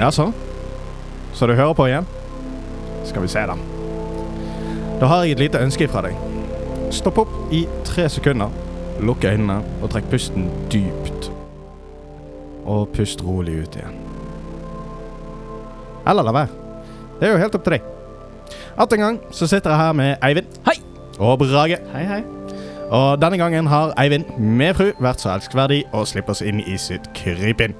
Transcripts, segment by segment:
Jaså? Så du hører på igjen? Skal vi se, da. Da har jeg et lite ønske fra deg. Stopp opp i tre sekunder, lukk øynene og trekk pusten dypt. Og pust rolig ut igjen. Eller la være. Det er jo helt opp til deg. Atter en gang så sitter jeg her med Eivind. Hei. Og Brage. Hei, hei. Og denne gangen har Eivind med fru vært så elskverdig å slippe oss inn i sitt krypinn.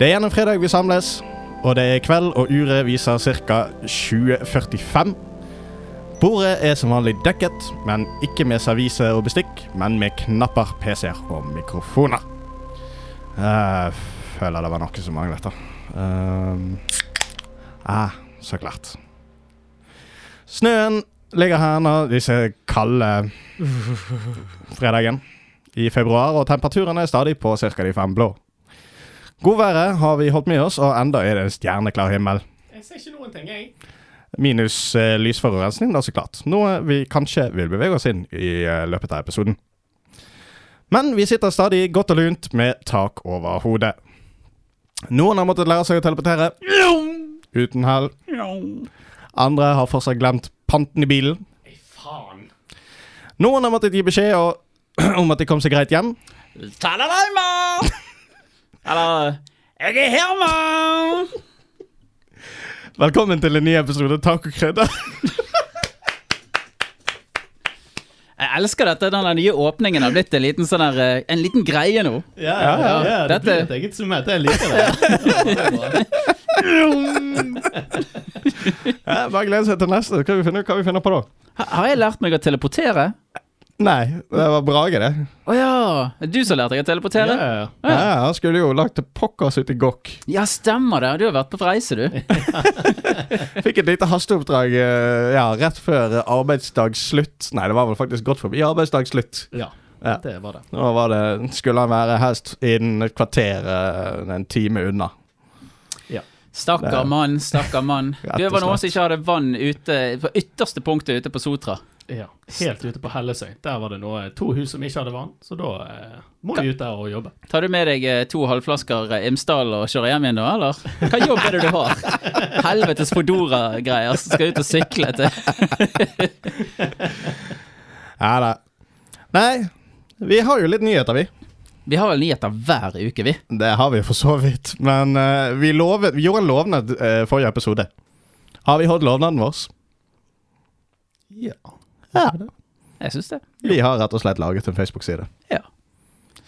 Det er gjennom fredag vi samles, og det er kveld, og uret viser ca. 20.45. Bordet er som vanlig dekket, men ikke med servise og bestikk, men med knapper, PC-er og mikrofoner. Jeg føler det var noe som manglet, da. Uh, ah, så klart. Snøen ligger her nå disse kalde fredagen i februar, og temperaturen er stadig på ca. de fem blå. Godværet har vi holdt med oss, og enda er det en stjerneklar himmel. Jeg ser ikke noen ting, jeg. Minus eh, lysforurensning, da så klart. Noe vi kanskje vil bevege oss inn i eh, løpet av episoden. Men vi sitter stadig godt og lunt med tak over hodet. Noen har måttet lære seg å teleportere uten hell. Andre har fortsatt glemt panten i bilen. Noen har måttet gi beskjed og, om at de kom seg greit hjem. Ta-da-da-ma! Eller Jeg er her, mann! Velkommen til en ny episode Tacokrydder. Jeg elsker dette. Den nye åpningen har blitt en liten, sånn der, eh, en liten greie nå. Ja, ja, ja. ja det Dette- blir et eget summete. Jeg liker det. Ja, er bare glede seg til neste. Hva vi finner, hva vi finner på da? Har jeg lært meg å teleportere? Nei, det var Brage, det. Å ja! Det er du som lærte deg å teleportere? ja, ja. Ja, Han skulle jo lagt til pokkers ut i gokk. Ja, stemmer det. Du har vært på reise, du. Fikk et lite hasteoppdrag eh, ja, rett før arbeidsdagsslutt. Nei, det var vel faktisk godt forbi arbeidsdagsslutt. ja, Ja. det var det. Nå var det, skulle han være helst innen et kvarter, eh, en time unna. Stakkar Det- mann, stakkar mann. Rett Du var noen slett. som ikke hadde vann ute på ytterste punktet ute på Sotra. Ja, Helt ute på Hellesøy. Der var det noe, to hus som ikke hadde vann, så da eh, må vi ut der og jobbe. Tar du med deg eh, to halvflasker eh, Imsdal og kjører hjem igjen da, eller? Hva jobb er det du har? Helvetes Fodora-greier som skal ut og sykle til Ja da. Nei, vi har jo litt nyheter, vi. Vi har vel nyheter hver uke, vi. Det har vi for så vidt. Men uh, vi, lovet, vi gjorde en lovnad uh, forrige episode. Har vi holdt lovnaden vår? Ja. Ja. Jeg syns det. Vi har rett og slett laget en Facebook-side. Ja.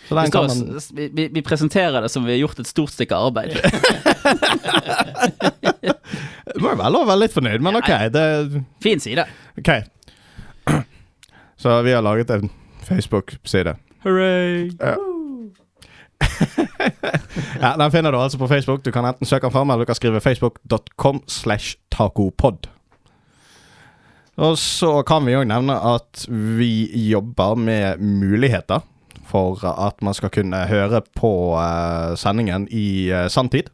Så Vi, den står, kan man vi, vi, presenterer det som vi har gjort et stort stykke arbeid. du må jo vel være litt fornøyd, men OK. Det, Fin side. ok. Så vi har laget en Facebook-side. Hooray! Ja. ja, Den finner du altså på Facebook. Du kan enten søke den fram, eller du kan skrive facebook.com slash tacopod. Og så kan vi òg nevne at vi jobber med muligheter for at man skal kunne høre på eh, sendingen i uh, sanntid.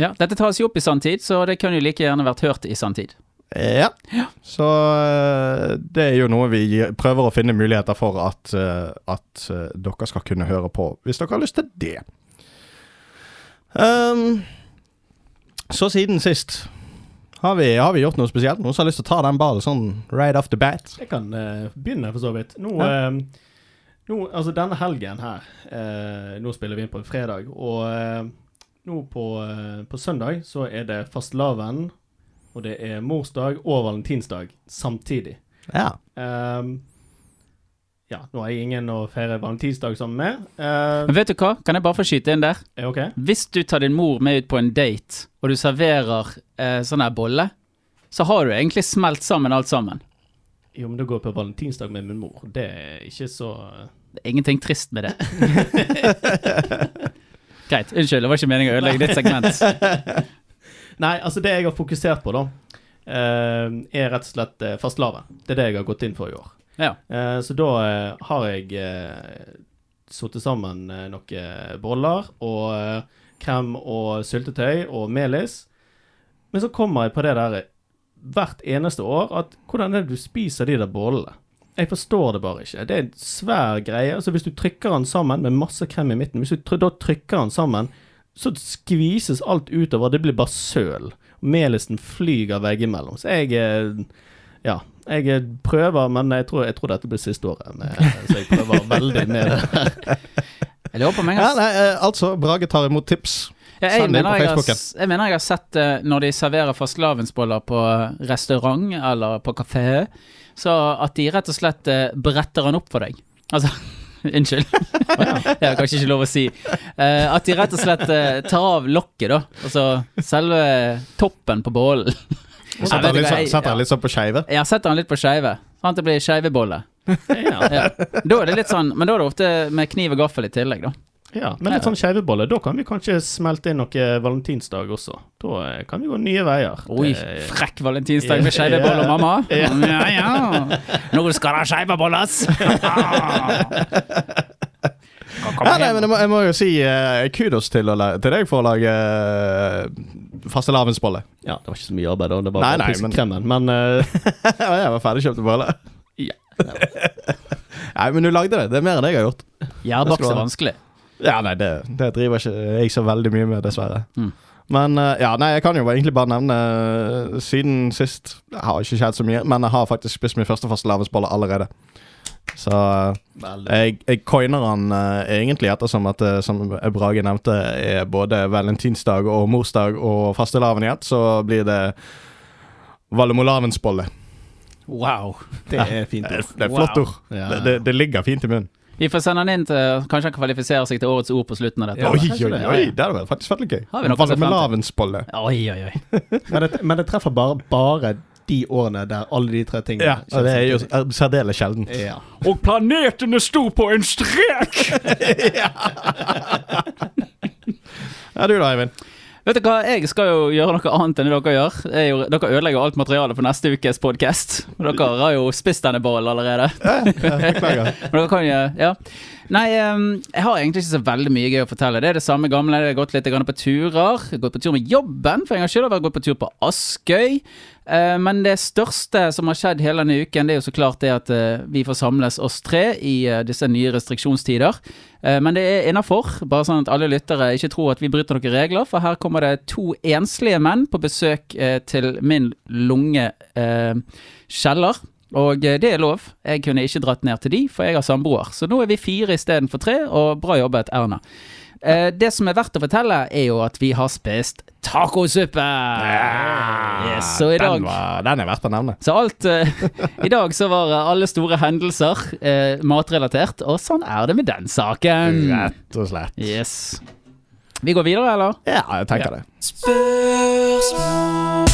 Ja, dette tas jo opp i sanntid, så det kunne jo like gjerne vært hørt i sanntid. Ja. Så eh, det er jo noe vi prøver å finne muligheter for at, eh, at eh, dere skal kunne høre på, hvis dere har lyst til det. Um, så siden sist har vi, har vi gjort noe spesielt? Noen som har lyst til å ta den ballen sånn right off the bat? Jeg kan uh, begynne, for så vidt. Nå, Ja. uh, nå, altså denne helgen her uh, Nå spiller vi inn på en fredag, og nå på, på søndag så er det fastelavn, og det er morsdag og valentinsdag samtidig. Ja. Ehm, ja, nå har jeg ingen å feire valentinsdag sammen med. Uh, Men vet du hva? Kan jeg bare få skyte inn der? Okay. OK? Hvis du tar din mor med ut på en date, og du serverer uh, sånn her bolle, så har du egentlig smelt sammen alt sammen. Jo, men da går jeg på valentinsdag med min mor. Det er ikke så Det er ingenting trist med det. Greit. Unnskyld, det var ikke meningen å ødelegge ditt segment. Nei, altså det jeg har fokusert på, da, eh, er rett og slett fastelavn. Det er det jeg har gått inn for i år. Ja. Eh, så da eh, har jeg eh, satt sammen eh, noen boller og krem og syltetøy og melis. Men så kommer jeg på det der hvert eneste år at hvordan er det du spiser de der bollene? Jeg forstår det bare ikke. Det er en svær greie. Altså Hvis du trykker den sammen med masse krem i midten, hvis du da trykker den sammen, så skvises alt utover. Det blir bare søl. Melisen flyger veggimellom. Så jeg Ja. Jeg eh, prøver, men jeg tror, jeg tror dette blir siste året. Med, så jeg prøver veldig med det. her. Jeg lurer på meg, ass Ja, nei, eh, altså, Brage tar imot tips. Ja, jeg, mener jeg, har, jeg mener jeg har sett det når de serverer fastelavnsboller på restaurant eller på kafé, så at de rett og slett eh, bretter den opp for deg. Altså Unnskyld. Det er kanskje ikke lov å si. Uh, at de rett og slett uh, tar av lokket, da. Altså selve toppen på bollen. Og Setter han litt, sånn- setter han litt sånn på skeive. Jeg setter han litt på skeive, sånn at det blir skeivebolle. Ja. Ja. Da er det litt sånn, men da er det ofte med kniv og gaffel i tillegg, da. Ja, men litt sånn skeivebolle. Da kan vi kanskje smelte inn noe valentinsdag også. Da eh, kan vi gå nye veier. Oi, Det- frekk valentinsdag med skeive boller, mamma. Ja. Ja, ja. Nå skal det skeive bolles! Ja, nei, men jeg må, jeg må jo si uh, kudos til, å til deg for å lage uh, fastelavnsbolle. Ja, det var ikke så mye arbeid, da. Det var Nei, bare nei, men- kremen. Men uh, jeg var ferdigkjøpte bolle. Ja. Nei, men du lagde det. Det er mer enn jeg har gjort. Gjærbakst er vanskelig. Ja, nei, det, det driver ikke jeg så veldig mye med, dessverre. Mm. Men eh, ja, nei, jeg kan jo egentlig bare nevne eh, Siden sist har ikke skjedd så mye, men jeg har faktisk spist min første fastelavnsbolle allerede. Så jeg, jeg coiner han uh, egentlig ettersom at det, som Brage nevnte, er både valentinsdag og morsdag og fastelavn i ett, så blir det Vallemolavnsbolle. Wow. Det er fint. Det, ord. det er flott Wow. ord. Ja. Det, det, det ligger fint i munnen. Vi får sende han inn til Kanskje han kvalifiserer seg til årets ord på slutten av dette. Ja, oi, oi, det, ja, oi, det hadde vært faktisk gøy. Se frem til? Vallemolavnsbolle. Oi, oi, oi. Men, det, men det treffer bare, bare de årene der alle de tre tingene Ja, og det er jo særdeles sjeldent. ja. Og planetene sto på en strek! Ja, du da, Eivind? Vet du hva, jeg skal jo gjøre noe annet enn det dere gjør. Jeg, jo- dere ødelegger alt materialet for neste ukes podkast. Dere har jo spist denne ballen allerede. Men dere kan jo, ja. Nei, ehm, jeg har egentlig ikke så veldig mye gøy å fortelle. Det er det samme gamle. Jeg har gått litt på turer. Jeg har gått på tur med jobben, for en gangs skyld har gått på tur på Askøy. Eh, men det største som har skjedd hele denne uken, det er jo så klart det at eh, vi får samles oss tre i eh, disse nye restriksjonstider. Men det er innafor, bare sånn at alle lyttere ikke tror at vi bryter noen regler. For her kommer det to enslige menn på besøk til min lunge kjeller. Og det er lov. Jeg kunne ikke dratt ned til de, for jeg har samboer. Så nå er vi fire istedenfor tre, og bra jobbet, Erna. Eh, det som er verdt å fortelle, er jo at vi har spist tacosuppe! Yes, så i dag den, var, den er verdt å nevne. så alt eh, I dag så var alle store hendelser eh, matrelatert, og sånn er det med den saken. Rett og slett. Yes. Vi går videre, eller? Ja, jeg tenker det. Spørsmål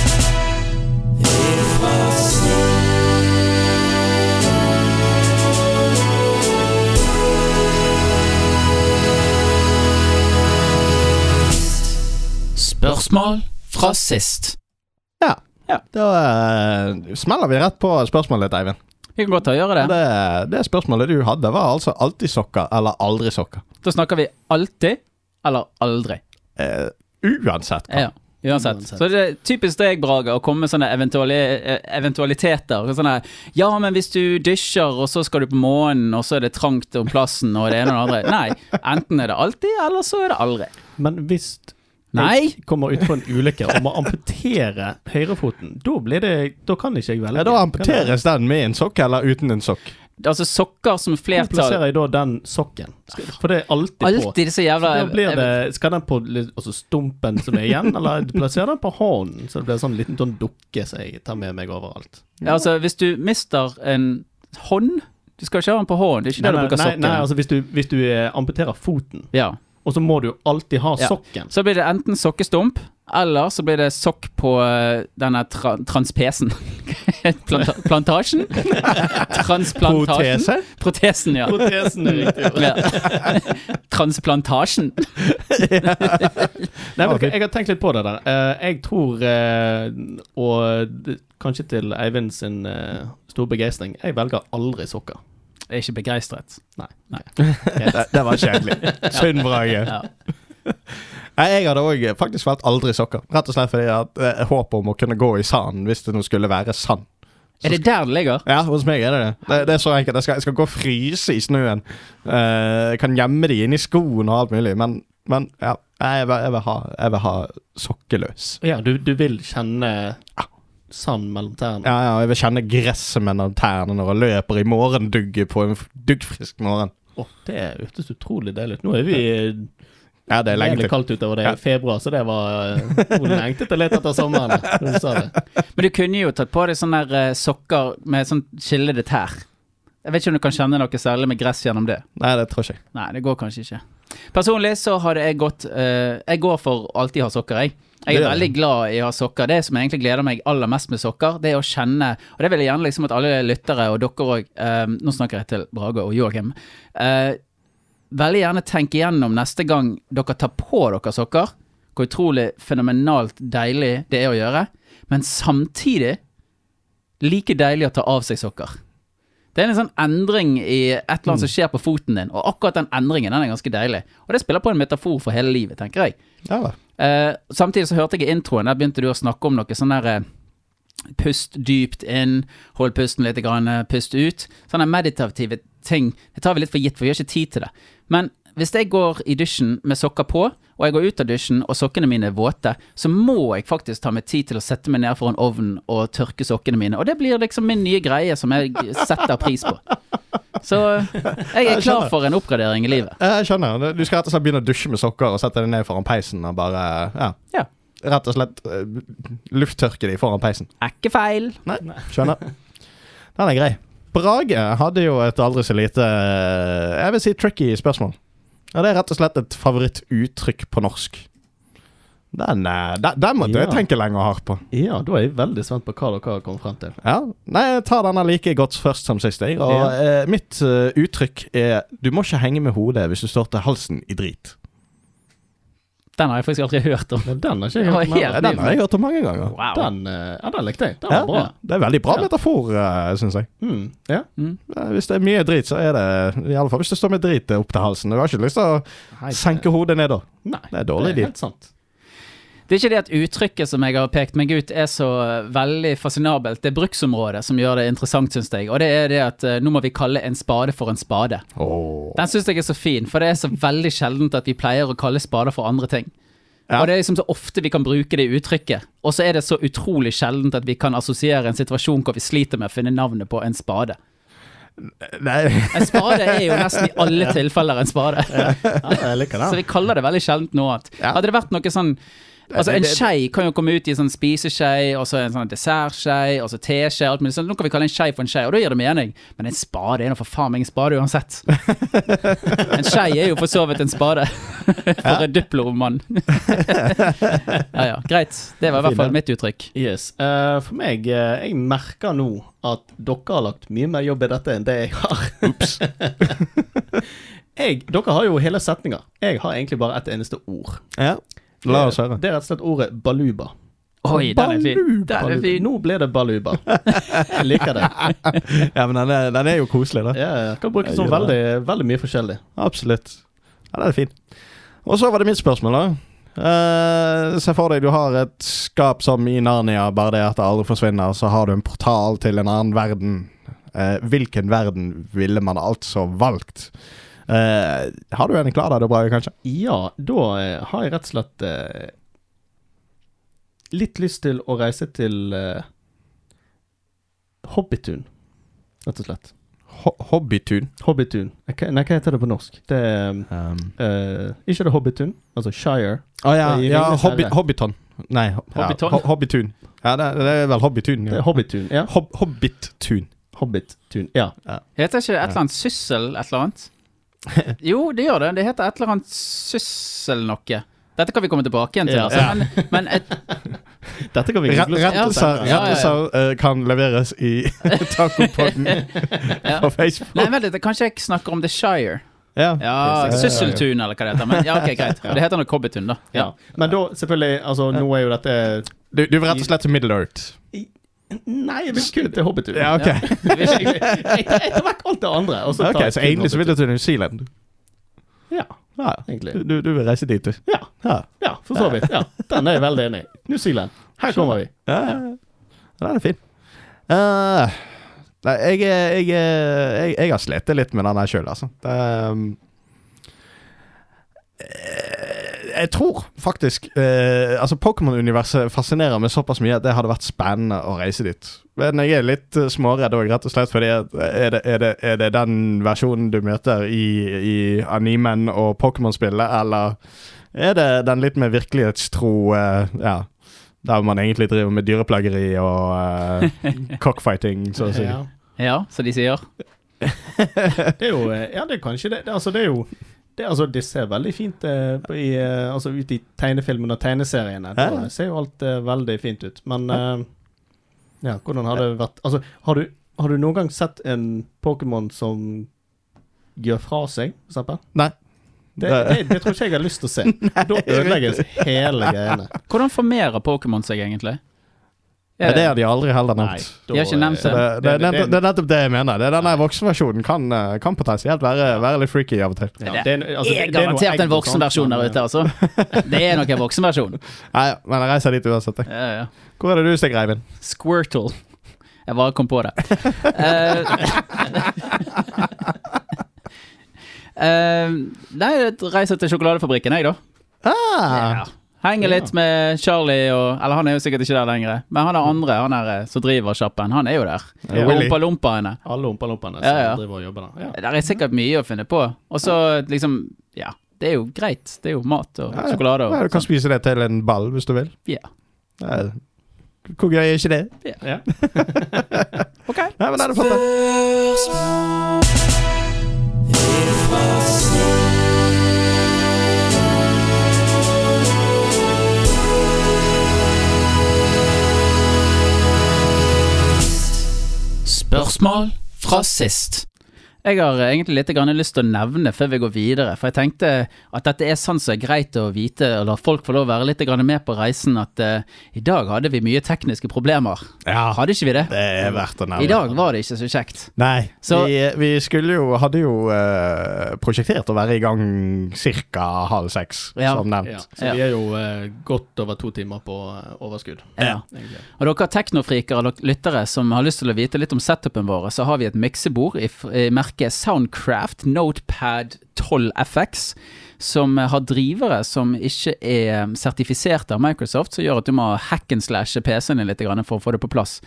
fra sist. Ja. Ja. Da uh, smeller vi rett på spørsmålet ditt, Eivind. Vi kan godt gjøre det. Det, det spørsmålet du hadde, var altså alltid sokker eller aldri sokker. Da snakker vi alltid eller aldri. Uh, uansett hva. Ja, uansett. Uansett. Så det er typisk deg, Brage, å komme med sånne eventuali eh, eventualiteter. Sånne, ja, men hvis du dysjer, og så skal du på månen, og så er det trangt om plassen, og det ene og det andre. Nei, enten er det alltid, eller så er det aldri. Men hvis Nei. jeg kommer ut på en ulykke og må amputere høyrefoten, da blir det Da kan ikke jeg velge. Ja, da amputeres den med en sokk eller uten en sokk. Altså sokker som Hvor flertall plasserer jeg da den sokken? For det er alltid, på. Alltid disse jævla Da blir det, skal den på altså stumpen som er igjen, eller plasserer den på hånden? Så det blir sånn liten sånn dukke som jeg tar med meg overalt. Ja, Altså, hvis du mister en hånd Du skal ikke ha den på hånden, det er ikke det du bruker nei, sokken. nei, altså hvis du, hvis du eh, amputerer foten, ja. Og så må du alltid ha Ja. sokken. Så blir det enten sokkestump, eller så blir det sokk på eh, denne tra transpesen. Planta plantasjen? Transplantasjen? Protese? Protesen, ja. Protesen er riktig. ja. Transplantasjen. Nei, men Jeg har tenkt litt på det der. Eh, jeg tror, eh, og kanskje til Eivind sin store begeistring, jeg velger aldri sokker. Er ikke begeistret. Det, det var kjedelig. Synd, Brage. Ja. Nei, Jeg hadde òg faktisk valgt aldri sokker. Rett og slett fordi jeg hadde håp om å kunne gå i sand hvis det nå skulle være sand. Er det der det ligger? Ja, hos meg er det det. Det, det er så enkelt. Jeg skal, jeg skal gå og fryse i snøen. Uh, jeg kan gjemme de inni skoene og alt mulig, men, men ja. Jeg vil, jeg, vil ha, jeg vil ha sokkeløs. Ja, du, du vil kjenne sand mellom tærne. Ja, ja, jeg vil kjenne gresset mellom tærne når jeg løper i morgendugget på en duggfrisk morgen. Å, det hørtes utrolig deilig ut. Nå er vi Ja, det er lenge til. kaldt utover det i Ja. februar, så det var Hun Nå lengtet jeg litt etter sommeren. Du sa det. Men du kunne jo tatt på deg sånne der, eh, sokker med sånn skillede tær. Jeg vet ikke om du kan kjenne noe særlig med gress gjennom det. Nei, det tror ikke jeg. Nei, det går kanskje ikke. Personlig så hadde jeg gått eh, Jeg går for alltid ha sokker, jeg. Jeg er veldig glad i å ha sokker. Det som jeg egentlig gleder meg aller mest med sokker, det er å kjenne Og det vil jeg gjerne liksom at alle lyttere, og dere òg Nå snakker jeg til Brage og Joakim. eh, veldig gjerne tenk igjennom neste gang dere tar på dere sokker, hvor utrolig fenomenalt deilig det er å gjøre, men samtidig like deilig å ta av seg sokker. Det er en sånn endring i et eller annet som skjer på foten din, og akkurat den endringen den er ganske deilig. Og det spiller på en metafor for hele livet, tenker jeg. Ja. Eh, samtidig så hørte jeg i introen, der begynte du å snakke om noe sånn der eh, Pust dypt inn, hold pusten litt, grann, eh, pust ut. Sånne meditative ting. Det tar vi litt for gitt, for vi har ikke tid til det. Men hvis jeg går i dusjen med sokker på, og jeg går ut av dusjen og sokkene mine er våte, så må jeg faktisk ta meg tid til å sette meg ned foran ovnen og tørke sokkene mine. Og det blir liksom min nye greie som jeg setter pris på. Så jeg er klar for en oppgradering i livet. Jeg skjønner. Du skal rett og slett begynne å dusje med sokker og sette deg ned foran peisen og bare Ja. Ja. Rett og slett eh, lufttørke de foran peisen. Er ikke feil. Nei, skjønner. Den er grei. Brage hadde jo et aldri så lite eh, Jeg vil si tricky spørsmål. Ja, det er rett og slett et favorittuttrykk på norsk. Den, eh, den, den måtte jeg Ja. tenke lenge og hardt på. Ja, da er jeg veldig spent på hva dere har kommet frem til. Ja, Nei, jeg tar denne like godt først som sist. Jeg. Og Ja. eh, mitt uh, uttrykk er Du må ikke henge med hodet hvis du står til halsen i drit. Den har jeg faktisk aldri hørt om. Den har ikke jeg hørt om helt. Den har jeg hørt om mange ganger. Wow. Den, eh, ja, den likte jeg. Den Ja, var bra. Det er veldig bra Ja. metafor, uh, syns jeg. Mm, ja. Eh, Hvis det er mye drit, så er det I alle fall hvis det står med drit opp til halsen. Du har ikke lyst til å Hei, senke hodet ned da. Nei, Det er dårlig det er helt sant. Det er ikke det at uttrykket som jeg har pekt meg ut er så veldig fascinabelt. Det er bruksområdet som gjør det interessant, syns jeg. Og det er det at eh, nå må vi kalle en spade for en spade. Oh. Den syns jeg er så fin, for det er så veldig sjeldent at vi pleier å kalle spader for andre ting. Ja. Og det er liksom så ofte vi kan bruke det uttrykket. Og så er det så utrolig sjeldent at vi kan assosiere en situasjon hvor vi sliter med å finne navnet på en spade. Nei, En spade er jo nesten i alle tilfeller en spade. Ja, Så vi kaller det veldig sjeldent noe annet. Hadde det vært noe sånn Altså En skei kan jo komme ut i en sånn spiseskei, og så en sånn dessertskei, og så teskje, alt mulig sånn. Nå kan vi kalle en skei for en skei, og da gir det mening. Men en spade er nå for faen meg en spade uansett. En skei er jo for så vidt en spade. For en diplomann. Ja ja, greit. Det var i hvert fall mitt uttrykk. Yes. Uh, for meg, uh, jeg merker nå at dere har lagt mye mer jobb i dette enn det jeg har. Ops. jeg, dere har jo hele setninger. Jeg har egentlig bare ett eneste ord. ja. La oss høre. Det er rett og slett ordet baluba. Oi, den er fin. Den er fin. Nå ble det baluba. Jeg liker det. Ja, men den er, den er jo koselig, da. Ja, ja. Kan brukes som veldig, veldig mye forskjellig. Absolutt. Ja, den er fin. Og så var det mitt spørsmål, da. Uh, se for deg du har et skap som i Narnia, bare det at det aldri forsvinner. Så har du en portal til en annen verden. Uh, hvilken verden ville man altså valgt? Eh, har du en klar der, da, Brage, kanskje? Ja, da eh, har jeg rett og slett eh, litt lyst til å reise til eh, Hobbitun, rett og slett. Ho Hobbytun. Hobbitun. Eh, Nei, hva heter det på norsk? Det er Um. eh, Ikke det Hobbitun, altså Shire. Å ja, ja Ringenes hobby. Hobbiton. Nei, ho Hobbiton? Ja, ho Hobbytun. Ja, det, det er vel Hobbytun. Det Ja. Hobbitun, ja. Hob Hobbit-tun. Hobbitun, ja. Heter ikke det et eller annet syssel et eller annet? Jo, det gjør det. Det heter et eller annet syssel noe. Dette kan vi komme tilbake igjen til. Ja. Altså. Men, men et, Dette kan vi Rettelser, Ja, ja, ja. kan leveres i Tacopodden ja. på Facebook. Nei, vent litt. Kanskje jeg snakker om The Shire. Ja. Ja, Sysseltun, eller hva det heter. Men ja, ok, greit. Det heter nok Hobbitun, da. Ja. Men da, selvfølgelig, altså, nå er jo dette Du, du vil rett og slett til Middle Earth. Nei, jeg vil kun til Hobbitur. Ja, ok. Etter vekk alt det andre. Og så tar Ok, Så egentlig så vil du til New Zealand? Ja, Ja, egentlig. du, du vil reise dit, du? Ja, Ja. ja, for så vidt. Ja, Den er jeg veldig enig i. New Zealand. Her kommer vi. Ja, ja. ja. Den er fin. Uh, nei, jeg, jeg, jeg, jeg har slitt litt med den her sjøl, altså. Det, um, eh, jeg tror faktisk eh, Altså Pokémon-universet fascinerer meg såpass mye at det hadde vært spennende å reise dit. Men jeg er litt uh, småredd òg, rett og slett fordi er det, er, det, er det den versjonen du møter i, i animen og Pokémon-spillet, eller er det den litt mer virkelighetstro eh, Ja. Der man egentlig driver med dyreplageri og eh, cockfighting, så å si. Ja. Ja, som de sier. Det er jo eh, Ja, det er kanskje det. det altså, det er jo det, altså, det ser veldig fint ut på i, eh, altså, ut i tegnefilmene og tegneseriene. Da Ja. ser jo alt uh, veldig fint ut. Men uh, ja, hvordan har det vært Altså, har du, har du noen gang sett en Pokémon som gjør fra seg, for eksempel? Nei. Det, det, det tror ikke jeg har lyst til å se. Da ødelegges hele greiene. Hvordan formerer Pokémon seg egentlig? Men det har de aldri heller nevnt. Nei, De har ikke nevnt det. det, det, det det, er nettopp det jeg mener. Det er Denne voksenversjonen kan, eh, kan potensielt være, være litt freaky av og til. ja, Det er, altså, det- er det er garantert en voksenversjon der ute, altså. Det er nok en voksenversjon. Nei, men jeg reiser dit uansett. Ja, ja. Hvor er det du stikker, Eivind? Squirtle. Jeg bare kom på det. uh, nei, jeg reiser til sjokoladefabrikken, jeg, da. Ah, Ja. Henger litt med Charlie og Eller han er jo sikkert ikke der lenger. Men han er andre, han er eh, som driver sjappen, han er jo der. Ja, Og. Ompa-lompaene. Alle ompa-lompene som Ja, ja. driver og jobber der. Ja. Der er sikkert mye å finne på. Og så liksom Ja, det er jo greit. Det er jo mat og Ja, ja. sjokolade ja, du kan sånn. spise det til en ball hvis du vil. Ja. Ja. Hvor gøy er ikke det? Ja. Ok. Nei, men det er det flott. Spørsmål fra sist. Jeg har eh, egentlig litt grann lyst til å nevne før vi går videre, for jeg tenkte at dette er sånn som er greit å vite, og la folk få lov å være litt grann med på reisen, at uh, i dag hadde vi mye tekniske problemer. Ja, Hadde ikke vi det? det er verdt å nevne. I dag var det ikke så kjekt. Nei, Så- vi, vi skulle jo Hadde jo uh, prosjektert å være i gang ca. halv seks, Ja. som Ja. nevnt. Så vi er jo uh, godt over to timer på eh, overskudd. Ja. egentlig. Og dere teknofriker og lyttere som har lyst til å vite litt om setupen vår, så har vi et miksebord i, i i merket Soundcraft Notepad 12FX, som har drivere som ikke er sertifisert av Microsoft, som gjør at du må hack and slashe PC-en din litt for å få det på plass.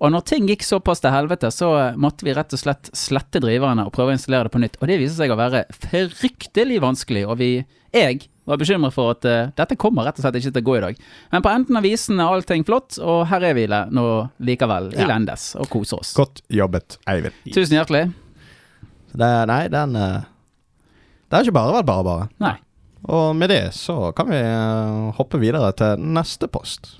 Og når ting gikk såpass til helvete, så måtte vi rett og slett slette driverne og prøve å installere det på nytt. Og det viser seg å være fryktelig vanskelig, og vi, jeg var bekymret for at uh, dette kommer rett og slett ikke til å gå i dag. Men på enden av visen er allting flott, og her er vi nå likevel i Ja. Og koser oss. Godt jobbet, Eivind. Tusen hjertelig. Det, nei, den eh, Det har ikke bare vært bare bare. Nei. Og med det så kan vi eh, hoppe videre til neste post.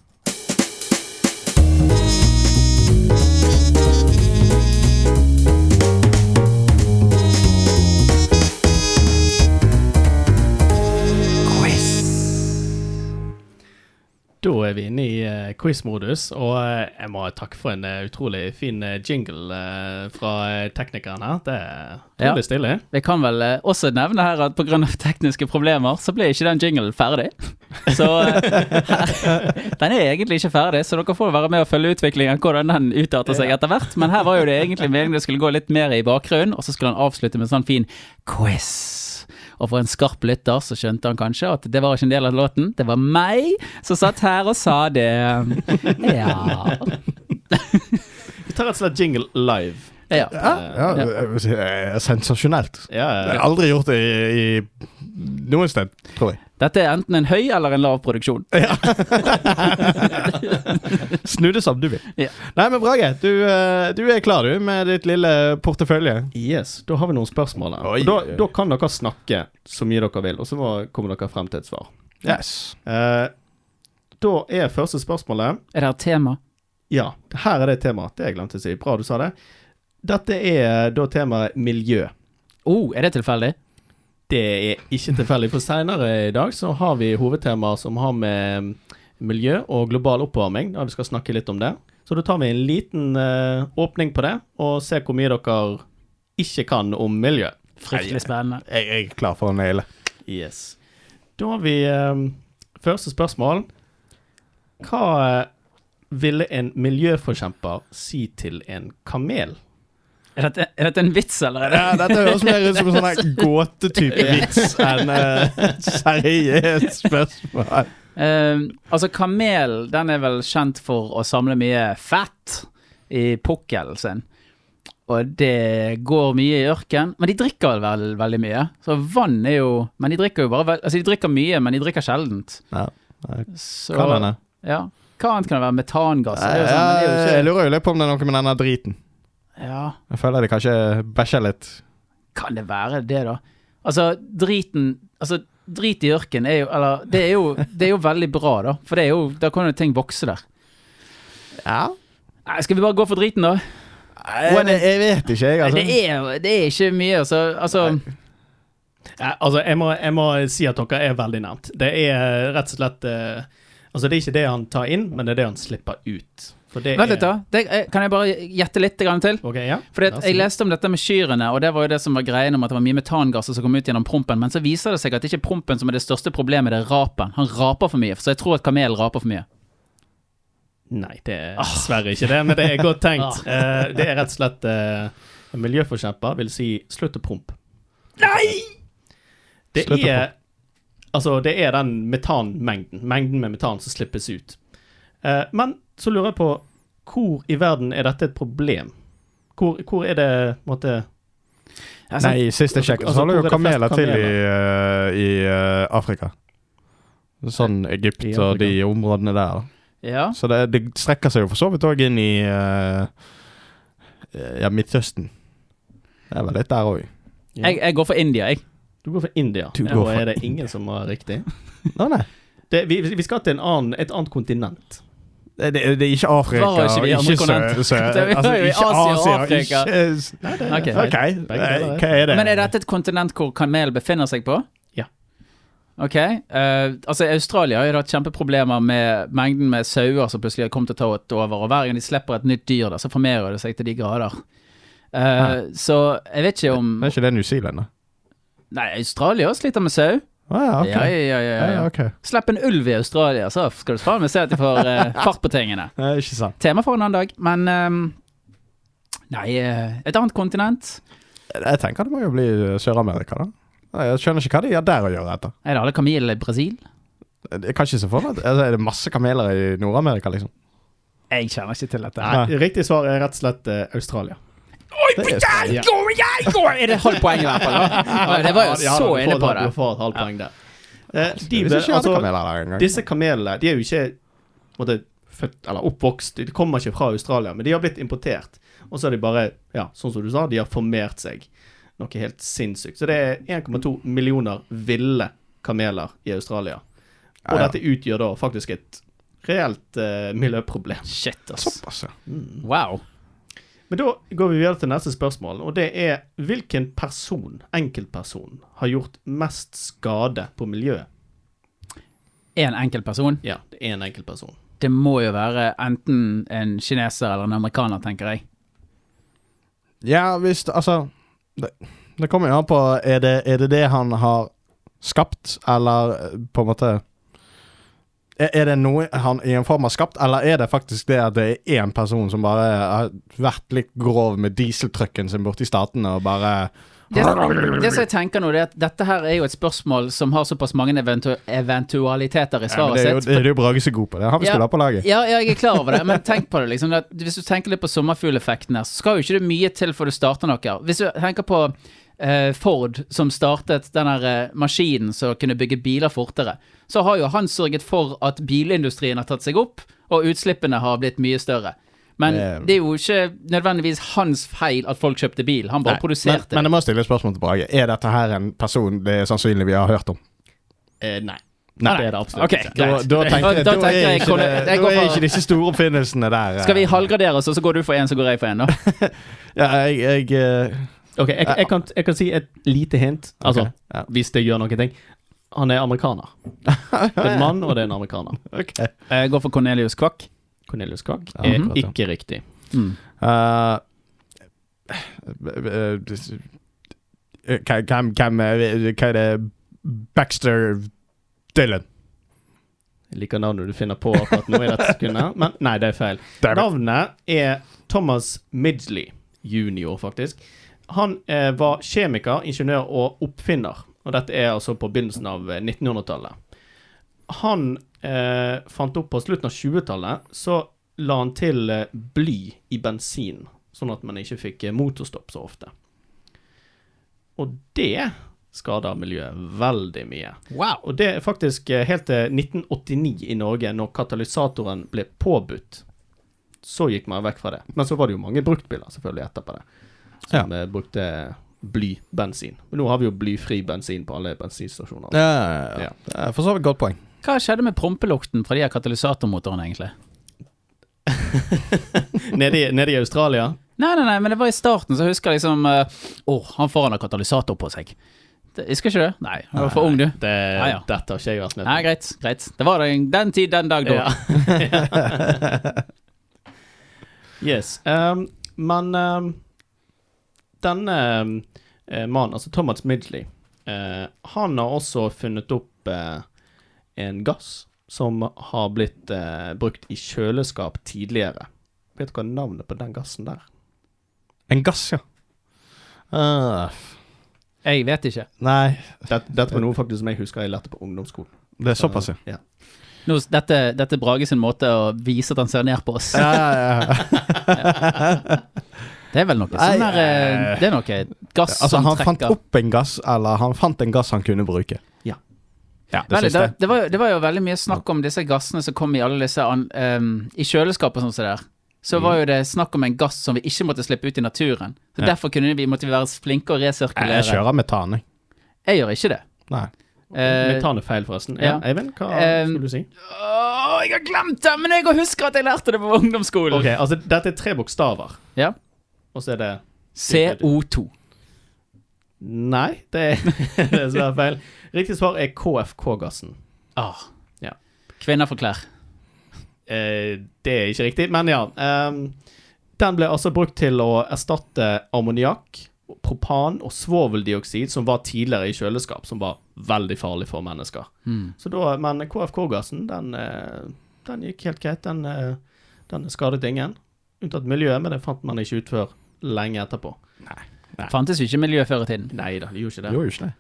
Da er vi inne i uh, quiz-modus, og uh, jeg må takke for en uh, utrolig fin jingle fra teknikeren her. Det er utrolig Ja. stilig. Vi kan vel også nevne her at pga. tekniske problemer, så ble ikke den jinglen ferdig. Så den er egentlig ikke ferdig, så dere får være med og følge utviklingen, hvordan den utarter seg etter hvert. Men her var jo det egentlig meningen det skulle gå litt mer i bakgrunnen, og så skulle han avslutte med en sånn fin quiz. Og for en skarp lytter så skjønte han kanskje at det var ikke en del av låten. Det var meg som satt her og sa det. Ja. Vi tar rett og slett jingle live. Ja. Ja, ja, Sensasjonelt. Ja, Jeg har aldri gjort det i, i noe sted, tror jeg. Dette er enten en høy eller en lav produksjon. Snu det som du vil. Ja. Nei, men Brage, du, eh, du er klar, du, med ditt lille portefølje. Yes, da har vi noen spørsmål her. Da, da kan dere snakke så mye dere vil, og så kommer dere frem til et svar. Yes. Eh, da er første spørsmålet Er det et tema? Ja, her er det temaet. Det jeg glemte å si. Bra du sa det. Dette er da temaet miljø. Oh, er det tilfeldig? Det er ikke tilfeldig, for senere i dag så har vi hovedtemaer som har med miljø og global oppvarming. Da vi skal snakke litt om det. Så da tar vi en liten uh, åpning på det, og ser hvor mye dere ikke kan om miljø. Fryktelig spennende. Jeg, jeg er klar for å naile. Yes. Da har vi uh, første spørsmål. Hva eh, ville en miljøforkjemper si til en kamel? Er dette, er dette en vits, eller er det Ja, dette høres mer ut som en sånn gåtetype vits enn uh, seriøst spørsmål. Uh, altså, kamel den er vel kjent for å samle mye fett i pukkelen sin. Og det går mye i ørken. Men de drikker vel vel, veldig mye. Så vann er jo Men de drikker jo bare Altså, de drikker mye, men de drikker sjeldent. Ja, Så kan hende. Ja. Hva annet kan det være? Metangass? Sånn, jeg lurer jo litt på om det er noe med denne driten. Ja, Jeg føler de kanskje bæsja litt. kan det være det, da? Altså, driten Altså, drit i ørken er jo Eller, det er jo, det er jo veldig bra, da. For det er jo Da kan jo ting vokse der. Ja. Nei, skal vi bare gå for driten, da? Jeg, jeg vet ikke, jeg, altså. Det, er, det er ikke mye, altså. altså Ja, altså, jeg må, jeg må si at dere er veldig nært. Det er rett og slett eh, Altså, det er ikke det han tar inn, men det er det han slipper ut. Vent litt, da. Det, eh, kan jeg bare gjette litt til? Okay, ja. Fordi at Jeg leste om dette med kyrne, og det var jo det som var greien om at det var mye metangasser som kom ut gjennom prompen. Men så viser det seg at det ikke er prompen som er det største problemet, det er rapen. Han raper for mye. Så jeg tror at kamel raper for mye. Nei, det er dessverre ikke det, men det er godt tenkt. uh, det er rett og slett uh, miljøforkjemper vil si slutt å prompe. Nei! Det er Altså, det er den metanmengden, mengden med metan som slippes ut. Eh, men så lurer jeg på hvor i verden er dette et problem? Hvor, hvor er det måte Altså, Nei, sist jeg sjekket, Altså, så holder jo er kameler til i, eh, i eh, Afrika. Sånn Egypt Afrika. og de områdene der. ja. Så det, det strekker seg jo for så vidt òg inn i uh, ja, Midtøsten. Det er vel litt der òg. Jeg, jeg går for India, jeg. Du går for India. Du går for er det ingen som har riktig? Nå, nei. Det, vi, vi skal til en annen, et annet kontinent. Det, det, det er ikke Afrika, Var ikke og vi i andre ikke kontinenter? sø... sø Det er jo altså, ikke Asia og Afrika. ikke Nei, det Ok. OK, Begge eh, hva er det? Men er dette et kontinent hvor kanel befinner seg på? Ja. Ok. Uh, altså, Australia har jo hatt kjempeproblemer med mengden med sauer som plutselig har kommet til å ta over, og hver gang de slipper et nytt dyr, da, så formerer det seg til de grader. Eh, Så jeg vet ikke om Er ikke det New Zealand, da? Nei, Australia sliter med sau. Å ja, OK. Ja, ja, ja, ja, Ja, ja. ok. Slipp en ulv i Australia, så skal du faen meg se at de får eh, fart på tingene. Er ikke sant. Tema for en annen dag, men um, Nei, eh, et annet kontinent. Jeg tenker det må jo bli Sør-Amerika, da. Jeg skjønner ikke hva de har der å gjøre etter. Er det alle kameler i Brasil? Jeg kan ikke se for meg altså, Er det masse kameler i Nord-Amerika, liksom? Jeg kjenner ikke til dette. Nei, riktig svar er rett og slett eh, Australia. Det er går!» Er det halvt poeng i hvert fall? Det var jo Ja, så inne på det. Du får et halvt poeng der. Eh, de, jeg altså, kameler der disse kamelene de er jo ikke måtte, født, eller oppvokst De kommer ikke fra Australia, men de har blitt importert. Og så er de bare, ja, sånn som du sa, de har formert seg. Noe helt sinnssykt. Så det er 1,2 millioner ville kameler i Australia. Og Ja, ja. dette utgjør da faktisk et reelt uh, miljøproblem. Shit, ass. Såpass, ja. Wow. Men da går vi videre til neste spørsmål, og det er hvilken person, enkeltperson, har gjort mest skade på miljøet? En enkeltperson? Ja, det er en enkeltperson. Det må jo være enten en kineser eller en amerikaner, tenker jeg. Ja, hvis Altså det, det kommer jo an på er det, er det det han har skapt, eller eh, på en måte er, det noe han i en form har skapt, eller er det faktisk det at det er én person som bare har vært litt grov med dieseltrucken sin borti statene og bare Det, det som jeg tenker nå, det er at dette her er jo et spørsmål som har såpass mange eventu eventualiteter i ja, svaret sitt. det er jo Brage så god på. Det har vi Ja. skulle ha på laget. Ja, ja, jeg er klar over det, men tenk på det. liksom at Hvis du tenker litt på sommerfugleffekten her, så skal jo ikke det mye til før du starter noe. Hvis du tenker på Ford, som startet den eh, maskinen som kunne bygge biler fortere, så har jo han sørget for at bilindustrien har tatt seg opp, og utslippene har blitt mye større. Men Det- er jo ikke nødvendigvis hans feil at folk kjøpte bil, han bare Nei, men, produserte men det. jeg må stille et spørsmål til Brage. Er dette her en person det er sannsynlig vi har hørt om? Eh, nei. Nei. Det er det absolutt okay, ikke. Da, da tenker Da da, tenker er jeg ikke, det, jeg da er ikke disse store oppfinnelsene der. eh. Skal vi halvgradere oss, og så går du for én, så går jeg for én, da? Ja, jeg, jeg eh, Ok, jeg, jeg, kan, jeg kan si et lite hint. Altså, okay, ja. hvis det gjør noen ting. Han er amerikaner. Det er en mann, og det er en amerikaner. Okay. Jeg går for Cornelius Kvakk. Cornelius Ja, er akkurat, ja. ikke riktig. Mm. Uh, eh, eh, Hvem hvem Hva er det Baxter Dylan. Jeg liker navnet du finner på akkurat nå i dette sekundet, men nei, det er feil. Navnet er Thomas Midgley junior, faktisk. Han eh, var kjemiker, ingeniør og oppfinner. Og dette er altså på begynnelsen av eh, 1900-tallet. Han eh, fant opp på slutten av 20-tallet, så la han til eh, bly i bensin, sånn at man ikke fikk eh, motorstopp så ofte. Og det skader miljøet veldig mye. Wow. Og det er faktisk eh, helt til 1989 i Norge, når katalysatoren ble påbudt. Så gikk man vekk fra det. Men så var det jo mange bruktbiler selvfølgelig etterpå det, som ja. brukte blybensin. Men nå har vi jo blyfri bensin på alle bensinstasjoner. Ja, ja, ja. For så vidt godt poeng. Hva skjedde med prompelukten fra de her katalysatormotorene, egentlig? Nede, i, nede i Australia Nei, nei, nei, men det var i starten, så husker jeg liksom eh, Å, han foran har katalysator på seg. Det, husker ikke det. Nei, du var for ung, du. det, nei, ja. Dette har ikke jeg vært med Nei, greit, greit. Det var den, den tid, den dag, da. Ja. yes. Um, men ehm, denne eh, mannen, altså Thomas Midgley, eh, han har også funnet opp eh, en gass som har blitt eh, brukt i kjøleskap tidligere. Vet du hva navnet på den gassen der? En gass, ja. Uh, Jeg vet ikke. nei, Dette, dette var noe faktisk som jeg husker jeg lærte på ungdomsskolen. det er såpass, ja. ja. Nå, dette, dette er Brage sin måte å vise at han ser ned på oss. ja, ja, ja. Det er vel noe sånn der eh, Det er noe gass Altså, som han fant opp en gass, eller han fant en gass han kunne bruke. Ja. Ja, det Veldig, det, det, var, jo- det var jo veldig mye snakk om disse gassene som kom i alle disse an, um, I kjøleskap og sånn som det der. Så var jo det snakk om en gass som vi ikke måtte slippe ut i naturen. Så Ja. Derfor kunne vi, måtte vi være flinke og resirkulere. Jeg kjører metan, jeg. Jeg gjør ikke det. Nei. Eh, Metan er feil, forresten. ja. Ja. Eivind, hva Eh, skulle du si? Åh, jeg har glemt det, men jeg husker at jeg lærte det på ungdomsskolen. Ok, altså Dette er tre bokstaver, Ja. Og så er det CO2. Nei, det er er dessverre feil. Riktig svar er KFK-gassen. Ah. Ja. Kvinner for klær. Eh, det er ikke riktig, men ja. ehm, den ble altså brukt til å erstatte ammoniakk, propan og svoveldioksid, som var tidligere i kjøleskap, som var veldig farlig for mennesker. Mm. Så da, Men KFK-gassen, den, eh, den gikk helt greit. Den, eh, den skadet ingen, unntatt miljøet, men det fant man ikke ut før lenge etterpå. Nei. Fantes jo ikke miljø før i tiden. Nei da, det gjorde ikke det. Gjorde ikke det.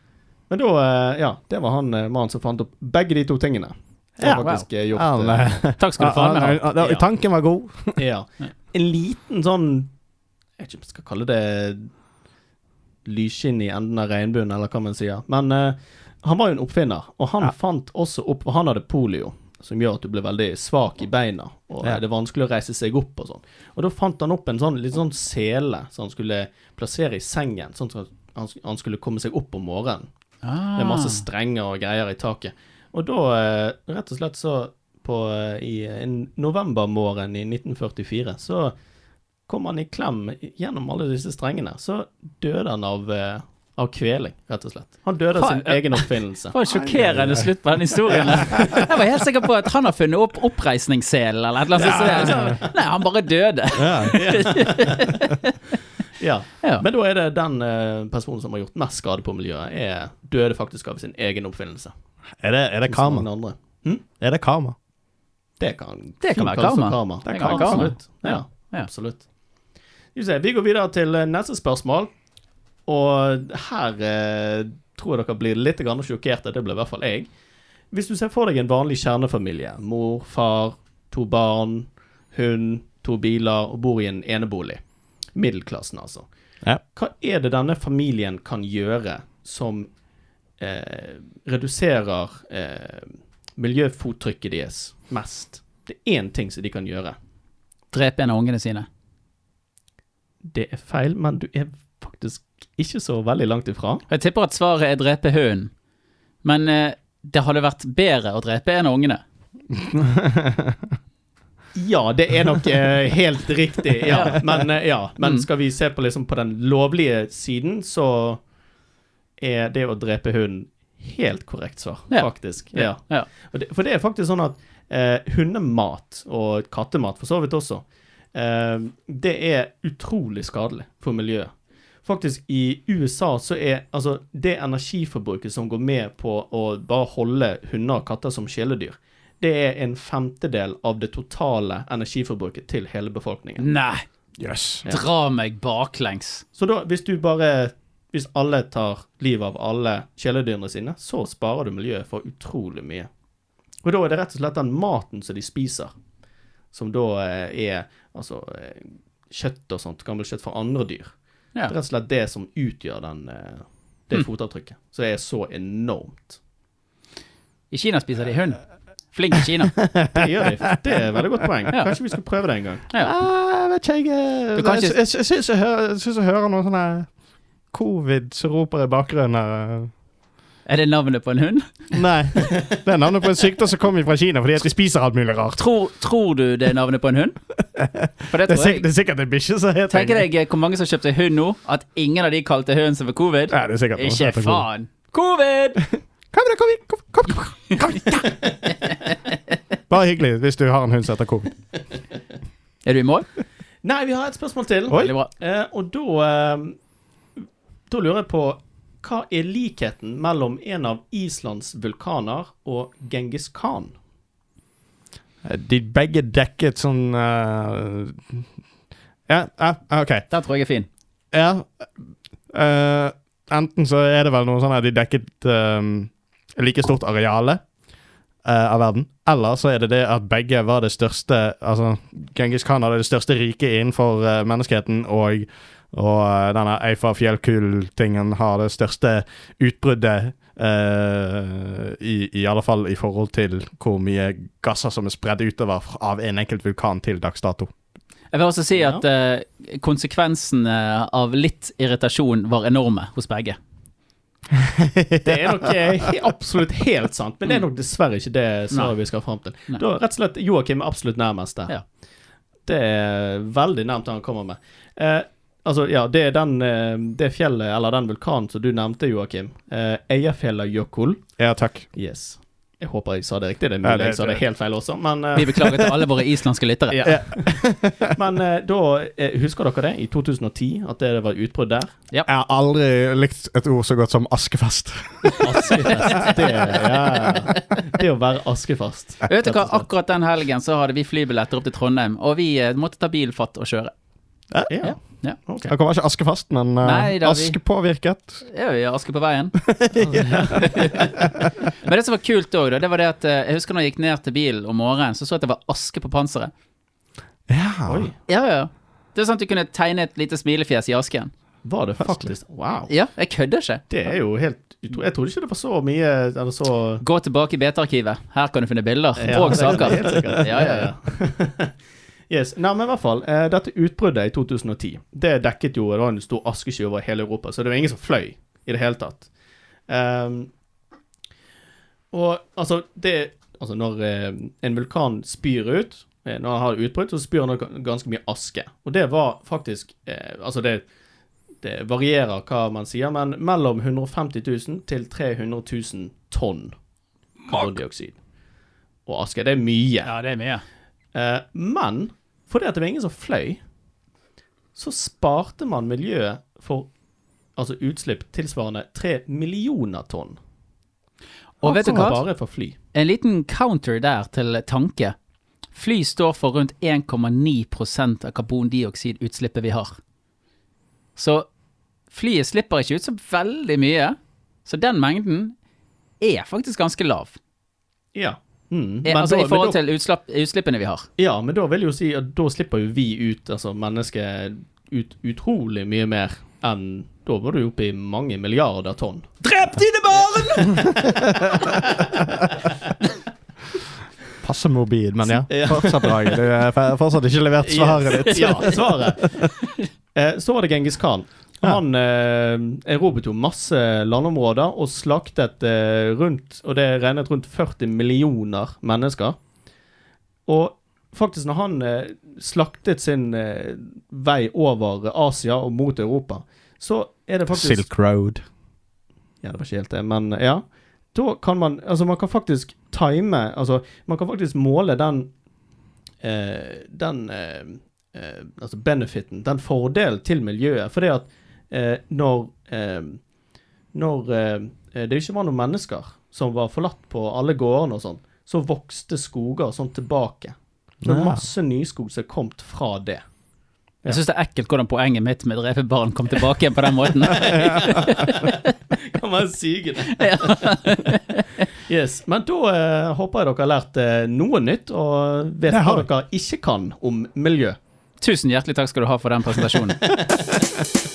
Men da, eh, ja, det var han eh, mannen som fant opp begge de to tingene. Ja, faktisk eh, gjort Han, eh, Takk skal du ha. han- han- Ja. Tanken var god. Ja. En liten sånn Jeg vet ikke om jeg skal kalle det lysskinn i enden av regnbuen, eller hva man sier. Men uh, han var jo en oppfinner, og han Ja. fant også opp Og Han hadde polio, som gjør at du blir veldig svak i beina, og Ja. det er vanskelig å reise seg opp og sånn. Og da fant han opp en sånn litt sånn sele som han skulle plassere i sengen, sånn at han, skulle komme seg opp om morgenen. Ah. Med masse strenger og greier i taket. Og da, eh, rett og slett så på, eh, I en novembermorgen i 1944 så kom han i klem gjennom alle disse strengene. Så døde han av, eh, av kveling, rett og slett. Han døde av sin egen oppfinnelse. Det var en sjokkerende slutt på den historien. Jeg var helt sikker på at han har funnet opp oppreisningsselen eller et eller annet. Ja. Nei, han bare døde. Ja. Ja. Men da er det den eh, personen som har gjort mest skade på miljøet, er døde faktisk av sin egen oppfinnelse. Er det, er det karma? Hm? Er det karma? Det kan, Det kan være karma. karma. Det kan være karma. Absolutt. Ja, Ja. absolutt. Vi, går videre til eh, neste spørsmål. Og her eh, tror jeg dere blir litt sjokkerte. Det ble i hvert fall jeg. Hvis du ser for deg en vanlig kjernefamilie, mor, far, to barn, hund, to biler, og bor i en enebolig, middelklassen altså, Ja. hva er det denne familien kan gjøre som eh, reduserer eh, miljøfottrykket deres mest? Det er én ting som de kan gjøre. Drepe en av ungene sine. Det er feil, men du er faktisk ikke så veldig langt ifra. Jeg tipper at svaret er drepe hunden. Men eh, det hadde vært bedre å drepe en av ungene. Ja, det er nok eh, helt riktig, ja. Men, eh, ja. Men Mm. skal vi se på, liksom, på den lovlige siden, så er det å drepe hunden helt korrekt svar, Ja. faktisk. Ja. Ja. For det er faktisk sånn at eh, hundemat, og kattemat for så vidt også, eh, det er utrolig skadelig for miljøet. Faktisk i USA så er altså det energiforbruket som går med på å bare holde hunder og katter som kjæledyr, det er en femtedel av det totale energiforbruket til hele befolkningen. Nei, Yes. Ja. dra meg baklengs. Så da, hvis du bare Hvis alle tar livet av alle kjæledyrene sine, så sparer du miljøet for utrolig mye. Og da er det rett og slett den maten som de spiser, som da eh, er altså eh, kjøtt og sånt, gammelt kjøtt fra andre dyr. Det er rett og slett det som utgjør den, eh, det Mm. fotavtrykket. Så det er så enormt. I Kina spiser de hund. Flink i Kina. Det gjør de. Det er et veldig godt poeng. Ja. Kanskje vi skal prøve det en gang. Ja. Ah, jeg vet ikke, jeg Jeg, jeg, jeg syns jeg hører noen sånne covid som roper i bakgrunnen her. Er det navnet på en hund? Nei. Det er navnet på en sykdom som kommer fra Kina fordi at de spiser alt mulig rart. Tror, tror du det er navnet på en hund? For det Det er, jeg, det er sikkert en bikkje som heter Tenker deg eh, hvor mange som kjøpte hund nå, at ingen av de kalte hunden sin for covid? Ja, det er sikkert Ikke faen! Covid! Kom, da, kom, kom, kom, kom, kom da. Bare hyggelig hvis du har en hund som heter covid. Er du i mål? Nei, vi har et spørsmål til. Oi. Veldig bra. Eh, og da eh, Da lurer jeg på hva er likheten mellom en av Islands vulkaner og Genghis Khan? De begge dekket sånn uh, Ja, uh, OK. Den tror jeg er fin. Ja. Uh, enten så er det vel noe sånn at de dekket um, like stort areale eh, av verden, eller så er det det at begge var det største Altså, Genghis Khan hadde det største riket innenfor eh, menneskeheten, og, og eh, denne Eifa-fjellkull-tingen har det største utbruddet Uh, i, I alle fall i forhold til hvor mye gasser som er spredd utover av en enkelt vulkan til dags dato. Jeg vil også si Ja. at eh, konsekvensene av litt irritasjon var enorme hos begge. Det er nok he- absolutt helt sant, men det er nok dessverre ikke det svaret vi skal fram til. Nei. Da rett og slett Joakim er absolutt nærmest der. Ja. Det er veldig nærmt det han kommer med. Eh, altså, ja, det er den, eh, det fjellet, eller den vulkanen som du nevnte, Joakim. Eh, Eyjafjallajökull. Ja, takk. Yes. Jeg håper jeg sa det riktig. Det er Ja, mulig det- jeg sa det helt feil også, men eh, Vi beklager til alle våre islandske lyttere. ja. Men da Husker dere det? I 2010? At det var utbrudd der? Jeg har aldri likt et ord så godt som askefest. Askefest. Det, ja, det å være askefast. Vet du hva, akkurat den helgen så hadde vi flybilletter opp til Trondheim, og vi måtte ta bilfatt og kjøre. Ja. Ja. Ok. Han kommer ikke askefast, men uh, Nei, askepåvirket. Ja, vi har aske på veien. Men det som var kult òg, det var det at eh, jeg husker når jeg gikk ned til bilen om morgenen, så så jeg at det var aske på panseret. Ja. Oi. Ja, ja. Det er sånn at du kunne tegne et lite smilefjes i asken. Var det faktisk Wow. Ja, jeg kødder ikke. Det er jo helt. Jeg trodde ikke det var så mye Eller så Gå tilbake i BT-arkivet. Her kan du finne bilder Ja, og er saker. helt sikkert. Ja, ja, ja. Yes. Nei, men i hvert fall. Eh, dette utbruddet i 2010, det dekket jo Det var en stor askesky over hele Europa, så det var ingen som fløy i det hele tatt. Um, og altså, det Altså, når eh, en vulkan spyr ut eh, Når han har utbrudd, så spyr han ganske mye aske. Og det var faktisk eh, Altså, det det varierer hva man sier, men mellom 150 000 til 300 000 tonn karbondioksid. Og aske, det er mye. Ja, det er mye. Eh, men fordi at det var ingen som fløy, så sparte man miljøet for altså utslipp tilsvarende 3 millioner tonn. Og vet du hva? Bare for fly. En liten counter der til tanke. Fly står for rundt 1,9% av karbondioksidutslippet vi har. Så flyet slipper ikke ut så veldig mye. Så den mengden er faktisk ganske lav. Ja. Mm. Eh, altså da- I forhold da, til utslapp, utslippene vi har. Ja, men da vil jeg jo si at da slipper jo vi ut, altså mennesket, ut utrolig mye mer enn Da var du jo opp i mange milliarder tonn. Drep dine barn! Passe mobil, men ja. Ja. Fortsatt bra. Du har fortsatt ikke levert svaret ditt. ja, svaret. Eh, så var det Genghis Khan. Han eh, erobret jo masse landområder og slaktet eh, rundt Og det regnet rundt 40 millioner mennesker. Og faktisk, når han eh, slaktet sin eh, vei over Asia og mot Europa, så er det faktisk Silk Road. Ja, det var ikke helt det, men ja. da kan man Altså, man kan faktisk time Altså, man kan faktisk måle den eh, Den eh, Altså benefiten, den fordelen til miljøet. Fordi at når eh, Når eh, det ikke var noen mennesker som var forlatt på alle gårdene og sånn, så vokste skoger sånn tilbake. Så det er masse nyskog som er kommet fra det. Jeg syns det er ekkelt hvordan poenget mitt med drepe barn kom tilbake igjen på den måten. Kan være sykende. yes. Men da eh, håper jeg dere har lært eh, noe nytt, og vet hva dere ikke kan om miljø. Tusen hjertelig takk skal du ha for den presentasjonen.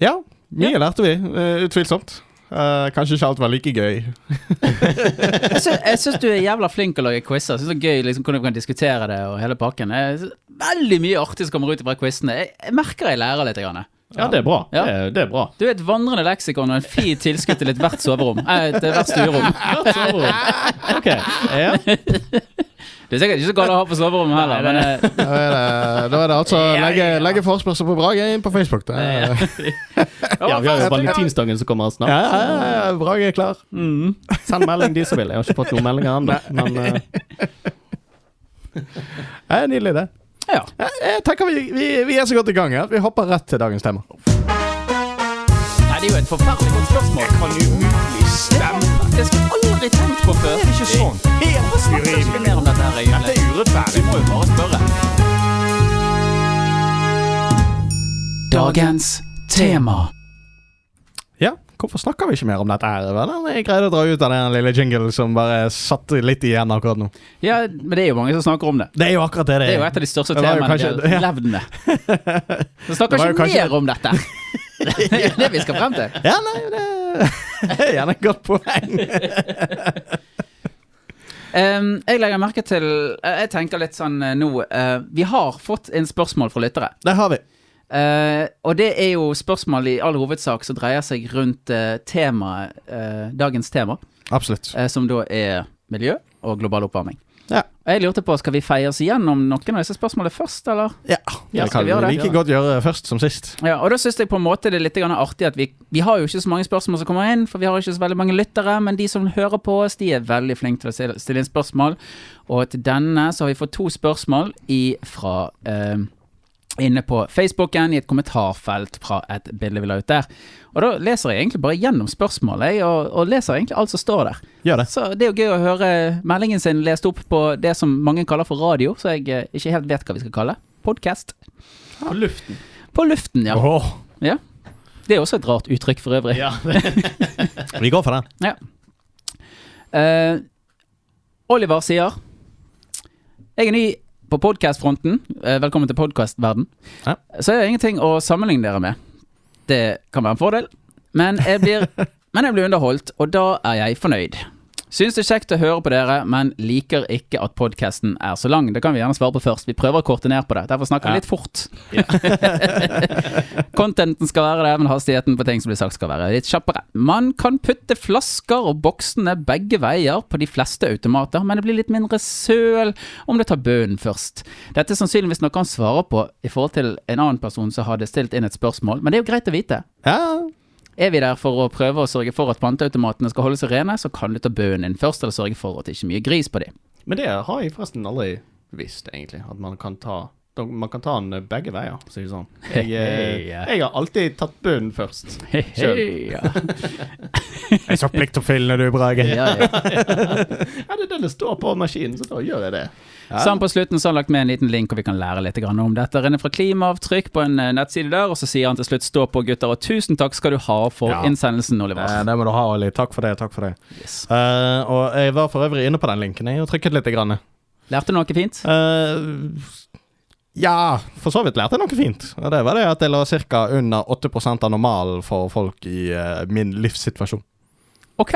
Ja, mye lærte vi. eh, utvilsomt. Uh, kanskje ikke alt var like gøy. Jeg sy- syns du er jævla flink til å lage quizer. Synes det er gøy liksom, hvordan vi kan diskutere det og hele pakken. Veldig mye artig som kommer ut fra quizene. Jeg, jeg merker jeg lærer litt. Grann. Ja, det er bra. Ja. Det, er, det er bra. Du er et vandrende leksikon og en fint tilskudd til ethvert soverom. Eh, til hvert stuerom. OK. Ja. Det er sikkert ikke så galt å ha på soverommet heller, men eh, Da er det, da er det altså legge, legge forespørsel på Brage inn på Facebook. Ja, vi har jo valentinsdagen som kommer snart. ja, ja, ja, Brage er klar. Mm. Send melding de som vil. Jeg har ikke fått noen meldinger ennå, men eh, Det er Nydelig, det. Ja. Jeg, jeg tenker vi, vi, vi er så godt i gang at vi hopper rett til dagens tema. Nei, det er jo et forferdelig godt spørsmål. kan umulig stemme. Det skal jeg aldri tenkt på før. Det er ikke sånn. Snakker vi mer om dette her, Dette er urettferdig. Vi må jo bare spørre. Dagens tema. Hvorfor snakker vi ikke mer om dette her? Er Jeg greide å dra ut av den lille jingle som bare satt litt igjen akkurat nå. Ja, men det er jo mange som snakker om det. Det er jo akkurat det det Det er er. jo et av de største temaene kanskje- vi har levd med. Så snakker vi ikke kanskje- mer om dette. Det er det vi skal frem til. Ja, nei, det er gjerne et godt poeng. Um, jeg legger merke til Jeg tenker litt sånn eh, nå uh, Vi har fått inn spørsmål fra lyttere. Det har vi. Eh, og det er jo spørsmål i all hovedsak som dreier seg rundt uh, temaet uh, Dagens tema, Absolutt. eh, som da er miljø og global oppvarming. Ja. Og jeg lurte på, skal vi feie oss igjennom noen av disse spørsmålene først, eller? Ja, Ja, det skal kan vi det? like godt gjøre først som sist. Ja, og da syns jeg på en måte det er litt artig at vi Vi har jo ikke så mange spørsmål som kommer inn, for vi har ikke så veldig mange lyttere, men de som hører på oss, de er veldig flinke til å stille inn spørsmål. Og til denne så har vi fått to spørsmål i, fra eh, Inne på Facebooken, i et kommentarfelt fra et bilde vi la ut der. Og da leser jeg egentlig bare gjennom spørsmålet, og, og leser egentlig alt som står der. Gjør det. Så det er jo gøy å høre meldingen sin lest opp på det som mange kaller for radio, så jeg eh, ikke helt vet hva vi skal kalle. Podcast. på luften. På luften, ja. Oh. ja. Det er også et rart uttrykk for øvrig. Ja. vi går for den. Ja. Uh, Oliver sier Jeg er ny på podcastfronten. Uh, velkommen til podcastverden. Ja. Så er det ingenting å sammenligne dere med. Det kan være en fordel, men jeg blir, men jeg blir underholdt, og da er jeg fornøyd. Syns det er kjekt å høre på dere, men liker ikke at podkasten er så lang. Det kan vi gjerne svare på først. Vi prøver å korte ned på det. Derfor snakker vi Ja. litt fort. Contenten skal være det, men hastigheten på ting som blir sagt skal være litt kjappere. Man kan putte flasker og boksene begge veier på de fleste automater, men det blir litt mindre søl om du tar bunnen først. Dette er sannsynligvis noe han svarer på i forhold til en annen person som hadde stilt inn et spørsmål, men det er jo greit å vite. Ja, Er vi der for å prøve å sørge for at panteautomatene skal holde seg rene, så kan du ta bøen din først, eller sørge for at det ikke er mye gris på dem. Men det har jeg forresten aldri visst, egentlig. At man kan ta man kan ta den begge veier, for å si det sånn. Jeg, eh, jeg har alltid tatt bunnen først. Ja. jeg er så pliktoppfyllende du, Brage. Ja, ja. Ja, det er det det står på maskinen, så da gjør jeg det. Så han på slutten så har han lagt med en liten link, og vi kan lære litt om dette. Renner fra klimaavtrykk på en eh, nettside der, og så sier han til slutt 'stå på, gutter', og tusen takk skal du ha for Ja. innsendelsen, Oliver. Eh, det må du ha, Olli. Takk for det. takk for det Yes. Uh, Og jeg var for øvrig inne på den linken jeg, og trykket litt. Grann. Lærte du noe fint? Uh, ja, for så vidt lærte jeg noe fint. Og det var det at jeg lå ca. under 8 av normalen for folk i uh, min livssituasjon. Ok.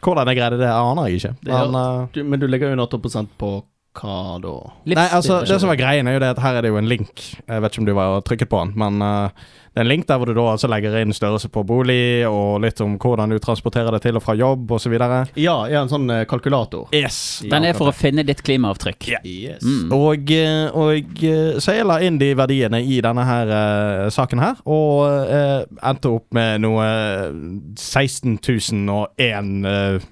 Hvordan jeg greide det, aner jeg ikke. Men uh, Du, men du ligger under 8% på Hva da? Nei, altså, det som er greien, er jo det at her er det jo en link. Jeg vet ikke om du var trykket på den, men uh, det er en link der hvor du da altså legger inn størrelse på bolig, og litt om hvordan du transporterer det til og fra jobb, osv. Ja, ja, en sånn eh, kalkulator. Yes. Den er for å finne ditt klimaavtrykk. Ja. Yes. Mm. Og, eh, og så jeg la inn de verdiene i denne her uh, saken her, og uh, endte opp med noe 16 001 eh,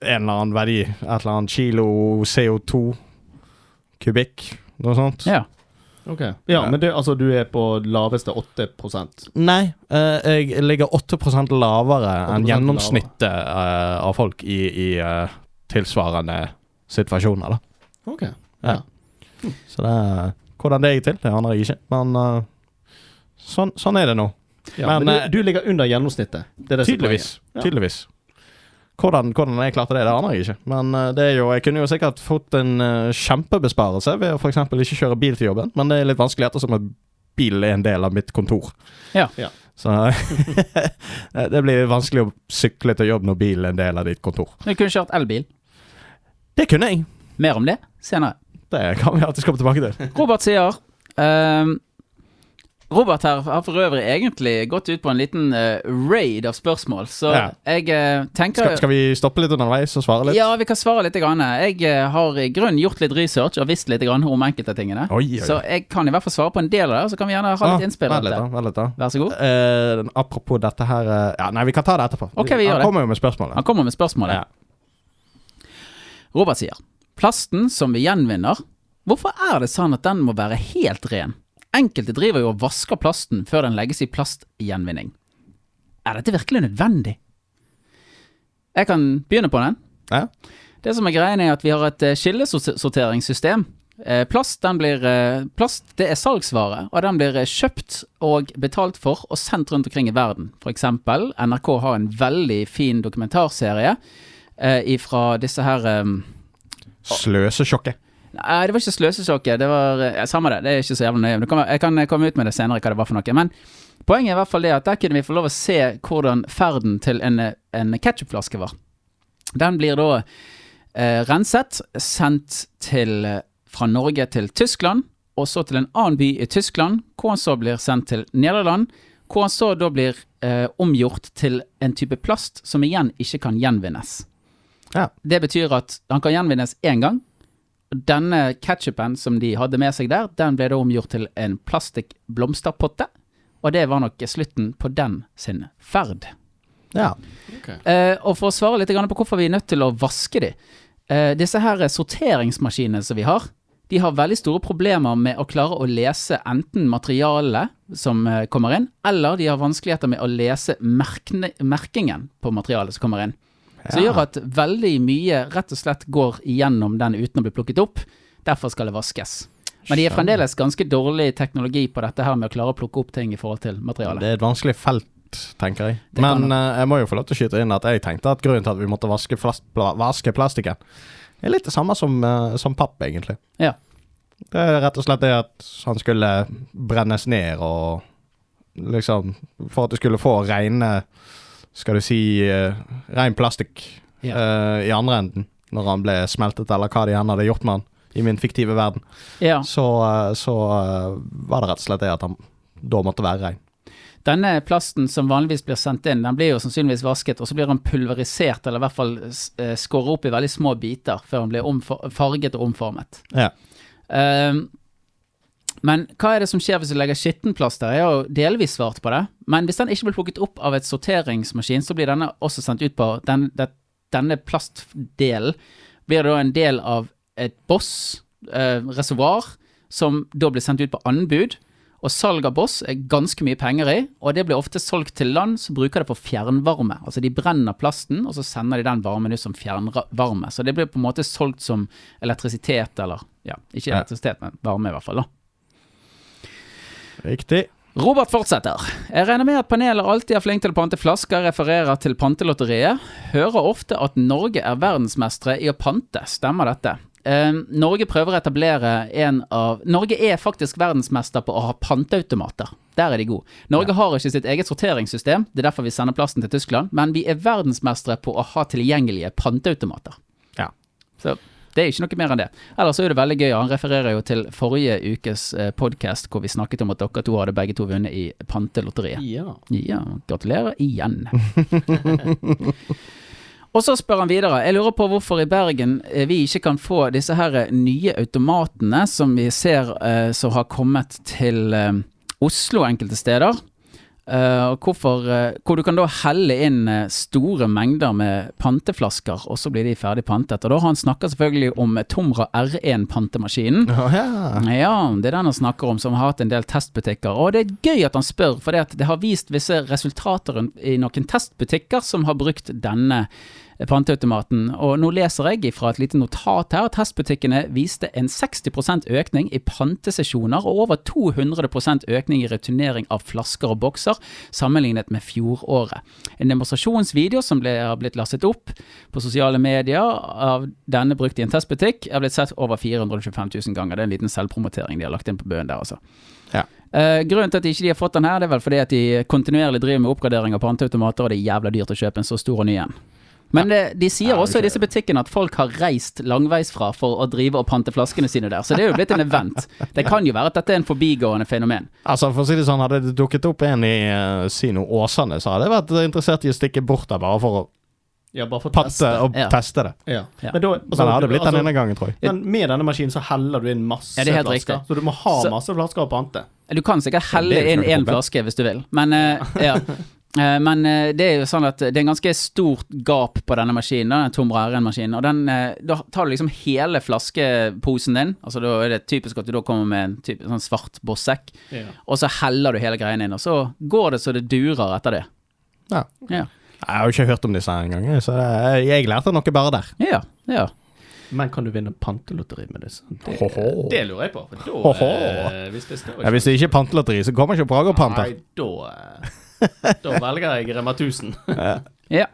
En eller annen verdi. Et eller annet kilo CO2 kubikk. Noe sånt. Ja. Ok. Ja, men det, altså, du er på laveste 8 Nei, eh, jeg ligger 8 lavere 8% enn gjennomsnittet eh, av folk i, i eh, tilsvarende situasjoner, da. Ok. Ja. Så det Hvordan det gikk til, det aner jeg ikke, men uh, sånn, sånn er det nå. Ja, Men, men, eh, du, du ligger under gjennomsnittet. Det er det er Tydeligvis. Ja. Tydeligvis. Hvordan, hvordan jeg klarte det, det aner jeg ikke. Men eh, det er jo, jeg kunne jo sikkert fått en eh, kjempebesparelse ved å f.eks. ikke kjøre bil til jobben, men det er litt vanskelig ettersom at bil er en del av mitt kontor. Ja. Ja. Så det blir vanskelig å sykle til jobb når bilen er en del av ditt kontor. Du kunne kjørt elbil. Det kunne jeg. Mer om det senere. Det kan vi alltid komme tilbake til. Robert sier ehm, Robert her har for øvrig egentlig gått ut på en liten uh, raid av spørsmål, så Ja. jeg uh, tenker Skal, skal vi stoppe litt underveis og svare litt? Ja, vi kan svare litt. Grann. Jeg uh, har i grunnen gjort litt research og visst litt grann om enkelte tingene. Oi, oi. Så jeg kan i hvert fall svare på en del av det, så kan vi gjerne ha litt Ah, innspill. Vær, litt. Vent litt da. Vær så god. Apropos dette her Ja, nei, vi kan ta det etterpå. Ok, vi gjør Han det. kommer jo med spørsmålet. Han kommer med spørsmålet. Ja. Robert sier Plasten som vi gjenvinner, hvorfor er det sånn at den må være helt ren? Enkelte driver jo og vasker plasten før den legges i plastgjenvinning. Er dette virkelig nødvendig? Jeg kan begynne på den. Ja. Det som er greien er at vi har et eh, skillesorteringssystem. Eh, Plast, blir, eh, plast det er salgsvare, og den blir kjøpt og betalt for og sendt rundt omkring i verden. Eksempel, NRK har en veldig fin dokumentarserie eh, fra disse her eh, Sløsesjokket. Nei, det var ikke sløsesokker. Det var ja, Samme det, det er ikke så jævlig nøye. men Jeg kan komme ut med det senere hva det var for noe. Men poenget er i hvert fall det at der kunne vi få lov å se hvordan ferden til en, en ketsjupflaske var. Den blir da eh, renset, sendt til, eh, fra Norge til Tyskland, og så til en annen by i Tyskland, hvor han så blir sendt til Nederland, hvor han så da blir eh, omgjort til en type plast som igjen ikke kan gjenvinnes. Ja. Det betyr at han kan gjenvinnes én gang. Denne ketsjupen som de hadde med seg der, den ble da omgjort til en plastikkblomsterpotte. Og det var nok slutten på den sin ferd. Ja. Eh, og for å svare litt på hvorfor vi er nødt til å vaske de. Eh, disse her sorteringsmaskinene som vi har, de har veldig store problemer med å klare å lese enten materialet som eh, kommer inn, eller de har vanskeligheter med å lese merkene, merkingen på materialet som kommer inn. Så Ja. gjør at veldig mye rett og slett går igjennom den uten å bli plukket opp. Derfor skal det vaskes. Men de er fremdeles ganske dårlig teknologi på dette her med å klare å plukke opp ting i forhold til materialet. Det er et vanskelig felt, tenker jeg. Det Men uh, jeg må jo få lov til å skyte inn at jeg tenkte at grunnen til at vi måtte vaske, plast, pla, vaske plastikken, er litt det samme som, uh, som papp, egentlig. Ja. Det er rett og slett det at han skulle brennes ned og liksom For at du skulle få reine Skal du si uh, rein plastikk Ja. uh, i andre enden når han ble smeltet, eller hva de gjerne hadde gjort med han i min fiktive verden, Ja. så, uh, så eh, var det rett og slett det at han da måtte være rein. Denne plasten som vanligvis blir sendt inn, den blir jo sannsynligvis vasket, og så blir den pulverisert, eller i hvert fall skåret opp i veldig små biter, før den blir farget og omformet. Ja. Ehm, men hva er det som skjer hvis du legger skittenplast der? Jeg har jo delvis svart på det. Men hvis den ikke blir plukket opp av et sorteringsmaskin, så blir denne også sendt ut på den, det, Denne plastdelen blir da en del av et boss, eh, reservoar, som da blir sendt ut på anbud. Og salg av boss er ganske mye penger i, og det blir ofte solgt til land som bruker det for fjernvarme. Altså de brenner plasten, og så sender de den varmen ut som fjernvarme. Så det blir på en måte solgt som elektrisitet, eller ja, ikke elektrisitet, men varme i hvert fall, da. Riktig. Robert fortsetter. Jeg regner med at panelet alltid er flink til å pante flasker, refererer til Pantelotteriet. Hører ofte at Norge er verdensmestere i å pante. Stemmer dette? Eh, Norge prøver å etablere en av Norge er faktisk verdensmester på å ha panteautomater. Der er de gode. Norge har ikke sitt eget sorteringssystem, det er derfor vi sender plasten til Tyskland, men vi er verdensmestere på å ha tilgjengelige panteautomater. Ja. Så Det er ikke noe mer enn det. Ellers er det veldig gøy. Han refererer jo til forrige ukes eh, podkast hvor vi snakket om at dere to hadde begge to vunnet i Pantelotteriet. Ja. Ja, gratulerer igjen. Og så spør han videre. Jeg lurer på hvorfor i Bergen eh, vi ikke kan få disse her eh, nye automatene som vi ser som har kommet til Oslo enkelte steder. Og hvorfor, uh, hvor du kan da helle inn eh, store mengder med panteflasker, og så blir de ferdig pantet. Og da har han snakka selvfølgelig om Tomra R1-pantemaskinen. Oh, ja. Ja, det er den han snakker om, som har hatt en del testbutikker. Og det er gøy at han spør, for det, det har vist visse resultater i noen testbutikker som har brukt denne panteautomaten. Og nå leser jeg fra et lite notat her at testbutikkene viste en 60% økning i pantesesjoner og over 200% økning i returnering av flasker og bokser sammenlignet med fjoråret. En demonstrasjonsvideo som ble, har blitt lastet opp på sosiale medier av denne brukt i en testbutikk, er blitt sett over 425 000 ganger. Det er en liten selvpromotering de har lagt inn på bøen der, altså. Ja. Uh, grunnen til at de ikke har fått den her, det er vel fordi at de kontinuerlig driver med oppgradering av panteautomater, og det er jævla dyrt å kjøpe en så stor og ny en. Men det, de sier Ja, også i disse butikkene at folk har reist langveisfra for å drive og pante flaskene sine der, så det er jo blitt en event. Det kan jo være at dette er en forbigående fenomen. Altså, for å si det sånn, hadde det dukket opp en i uh, Sino Åsane, så hadde jeg vært interessert i å stikke bort der bare for å ja, bare for å pante teste. og Ja. teste det. Ja. Ja. Men, da, Men det hadde blitt den altså, ene gangen, tror jeg. men med denne maskinen så heller du inn masse er flasker. riktig. Så du må ha Så- masse flasker å pante. Du kan sikkert helle inn én flaske hvis du vil, men uh, ja. Eh, Men eh, det er jo sånn at det er en ganske stort gap på denne maskinen, den Tomra R1-maskinen. Og den, eh, da tar du liksom hele flaskeposen din, altså da er det typisk at du da kommer med en type, sånn svart bossekk, Ja. og så heller du hele greien inn, og så går det så det durer etter det. Ja. Ja. Jeg har jo ikke hørt om disse engang, så jeg lærte noe bare der. Ja, ja. Men kan du vinne pantelotteri med disse? Det, det lurer jeg på. For da, eh, hvis det står Ja, hvis det ikke er pantelotteri, så kommer ikke Brage og panter. Nei, da eh, Da velger jeg Rema 1000. Ja.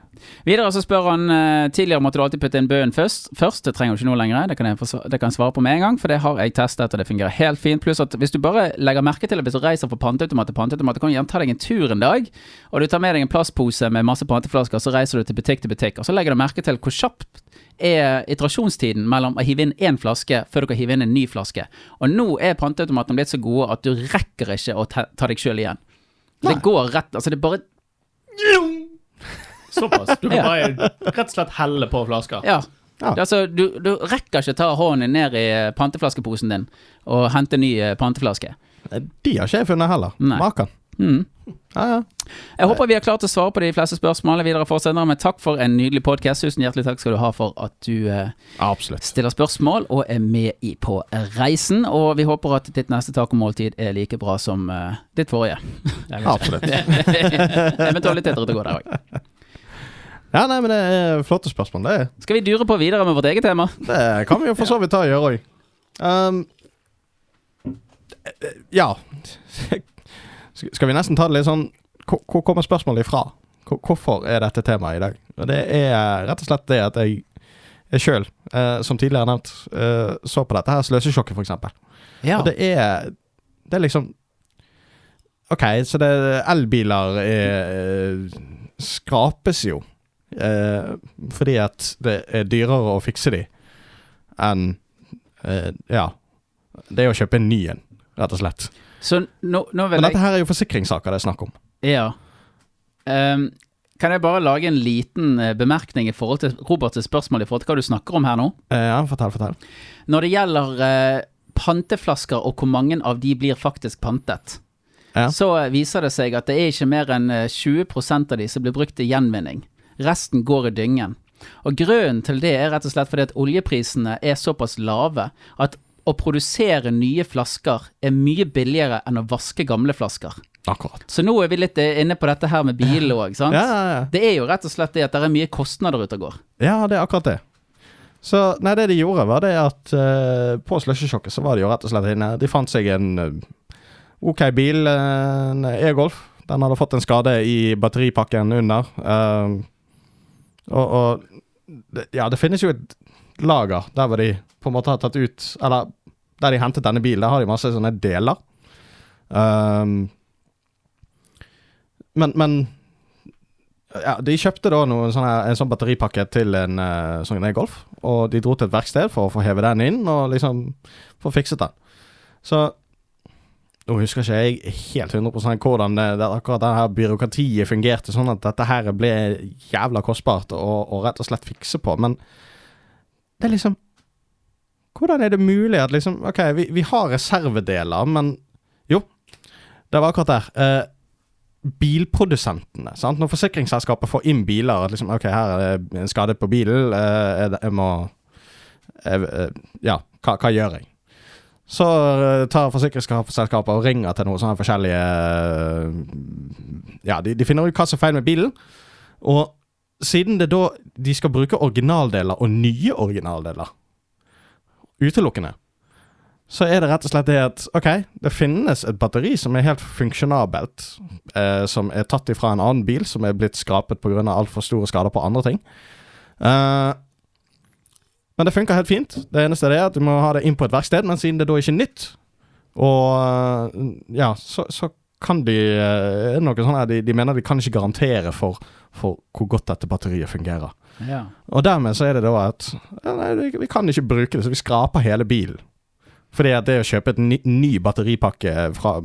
Videre så spør han eh, Tidligere måtte du alltid putte inn bøen først. Først, Det trenger du ikke nå lenger. Det kan, jeg få, det kan jeg svare på med en gang, for det har jeg testet, og det fungerer helt fint. Pluss at hvis du bare legger merke til at hvis du reiser fra panteautomat til panteautomat, kan du gjerne ta deg en tur en dag, og du tar med deg en plastpose med masse panteflasker, så reiser du til butikk til butikk, og så legger du merke til hvor kjapt er iterasjonstiden mellom å hive inn én flaske før du kan hive inn en ny flaske. Og nå er panteautomatene blitt så gode at du rekker ikke å ta, ta deg sjøl igjen. Det går rett Altså, det er bare Såpass. Du kan Ja. bare rett og slett helle på flasker. Ja. Ja. Altså, du, du rekker ikke ta hånden ned i panteflaskeposen din og hente ny eh, panteflaske. De har ikke jeg funnet heller. Maken. Mm. Ja, ja. Jeg håper vi har klart å svare på de fleste spørsmålene videre for senere, men takk for en nydelig podkast. Tusen hjertelig takk skal du ha for at du eh, stiller spørsmål og er med i på reisen. Og vi håper at ditt neste tacomåltid er like bra som eh, ditt forrige. Absolutt. Eventualiteter til å gå der òg. Ja, nei, men det er flotte spørsmål. Det, Skal vi dure på videre med vårt eget tema? det kan vi jo for så vidt ta og gjøre òg. Um, ja. Skal vi nesten ta det litt sånn Hvor kommer spørsmålet ifra? Hvorfor er dette temaet i dag? Det er rett og slett det at jeg, jeg sjøl, eh, som tidligere nevnt, eh, så på dette her sløsesjokket, f.eks. Ja. Og det er Det er liksom OK, så det Elbiler er, skrapes jo. Eh, fordi at det er dyrere å fikse de enn eh, Ja. Det er å kjøpe en ny en, rett og slett. Så nå, nå Men dette her er jo forsikringssaker det er snakk om. Ja. Um, kan jeg bare lage en liten eh, bemerkning i forhold til Roberts spørsmål i forhold til hva du snakker om her nå? Eh, ja, fortell, fortell. Når det gjelder eh, panteflasker og hvor mange av de blir faktisk pantet, Ja. så eh, viser det seg at det er ikke mer enn eh, 20% av de som blir brukt til gjenvinning. Resten går i dyngen. Og grunnen til det er rett og slett fordi at oljeprisene er såpass lave at å produsere nye flasker er mye billigere enn å vaske gamle flasker. Akkurat. Så nå er vi litt eh, inne på dette her med bil òg, sant? Ja, ja, ja. Det er jo rett og slett det at det er mye kostnader ute og går. Ja, det er akkurat det. Så nei, det de gjorde, var det at uh, på sløsjesjokket så var de jo rett og slett inne. De fant seg en uh, OK bil, uh, en e-Golf. Den hadde fått en skade i batteripakken under. og, og Ja, det finnes jo et lager der hvor de på en måte har tatt ut Eller der de hentet denne bilen, der har de masse sånne deler. Um, men, men ja, De kjøpte da sånne, en sånn batteripakke til en uh, sånn Golf, og de dro til et verksted for å få heve den inn og liksom få fikset den. Så nå husker ikke jeg helt 100% hvordan det, det, akkurat det her byråkratiet fungerte, sånn at dette her ble jævla kostbart å rett og slett fikse på, men det er liksom Hvordan er det mulig at liksom OK, vi, vi har reservedeler, men jo, det var akkurat der. Eh, bilprodusentene. Sant? Når forsikringsselskapet får inn biler at liksom, OK, her er det en skade på bilen, eh, jeg, jeg må jeg, eh, Ja, hva, hva, gjør jeg? Så eh, tar forsikringsselskapet og ringer til noen sånne forskjellige Ja, de, de finner ut hva som er feil med bilen. Og siden det da de skal bruke originaldeler og nye originaldeler utelukkende så er det rett og slett det at OK, det finnes et batteri som er helt funksjonabelt, eh, som er tatt ifra en annen bil som er blitt skrapet pga. altfor store skader på andre ting. Eh, men det funker helt fint. Det eneste er at du må ha det inn på et verksted, men siden det da ikke er nytt, og ja, så, så kan de eh, er det noe sånn her, de, de, mener de kan ikke garantere for, for hvor godt dette batteriet fungerer. Ja. Og dermed så er det da at nei, vi kan ikke bruke det, så vi skraper hele bilen. Fordi at det å kjøpe et ny, ny batteripakke fra,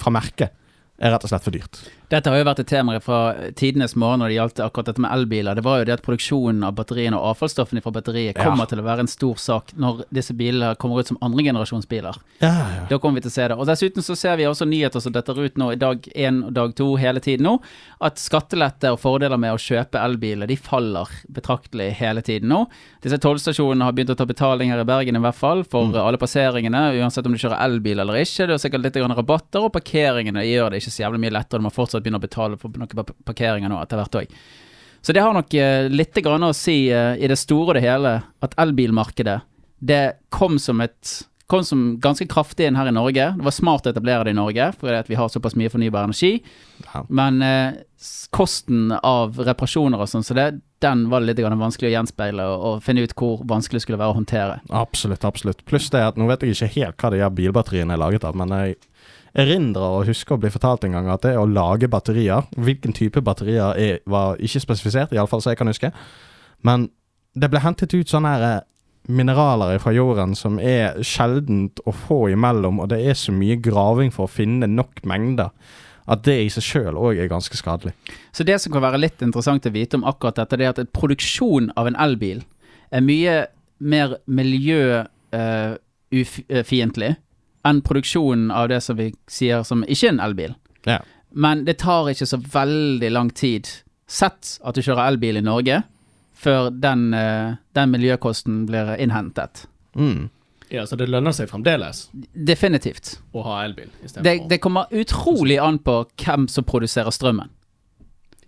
fra merket er rett og slett for dyrt. Dette har jo vært et tema fra tidenes morgen når det gjaldt akkurat dette med elbiler. Det var jo det at produksjonen av batteriene og avfallsstoffene fra batteriet kommer ja. til å være en stor sak når disse bilene kommer ut som andregenerasjonsbiler. Ja, ja. Da kommer vi til å se det. Og dessuten så ser vi også nyheter som detter ut nå i dag én og dag to hele tiden nå, at skattelette og fordeler med å kjøpe elbiler, de faller betraktelig hele tiden nå. Disse tollstasjonene har begynt å ta betaling her i Bergen i hvert fall for mm. alle passeringene, uansett om du kjører elbil eller ikke. Det er sikkert litt rabatter, og parkeringene gjør det ikke så jævlig mye lettere. Du må fortsatt begynner å betale for noen parkeringer nå etter hvert òg. Så det har nok uh, litt grann å si uh, i det store og det hele at elbilmarkedet det kom som et kom som ganske kraftig inn her i Norge. Det var smart å etablere det i Norge, fordi vi har såpass mye fornybar energi. Ja. Men eh, kosten av reparasjoner og sånn, så det, den var det litt vanskelig å gjenspeile og, og, finne ut hvor vanskelig det skulle være å håndtere. Absolutt, absolutt. Pluss det at nå vet jeg ikke helt hva de her bilbatteriene er laget av, men jeg erindrer og husker å bli fortalt en gang at det å lage batterier Hvilken type batterier er, var ikke spesifisert, iallfall så jeg kan huske. Men det ble hentet ut sånne her eh, mineraler fra jorden som er sjeldent å få imellom, og det er så mye graving for å finne nok mengder at det i seg sjøl òg er ganske skadelig. Så det som kan være litt interessant å vite om akkurat dette, det er at produksjon av en elbil er mye mer miljøufiendtlig uh, enn produksjonen av det som vi sier som ikke er en elbil. Ja. Men det tar ikke så veldig lang tid, sett at du kjører elbil i Norge, før den, uh, den miljøkosten blir innhentet. Mm. Ja, Så det lønner seg fremdeles? Definitivt. Å ha elbil? Det, det kommer utrolig an på hvem som produserer strømmen.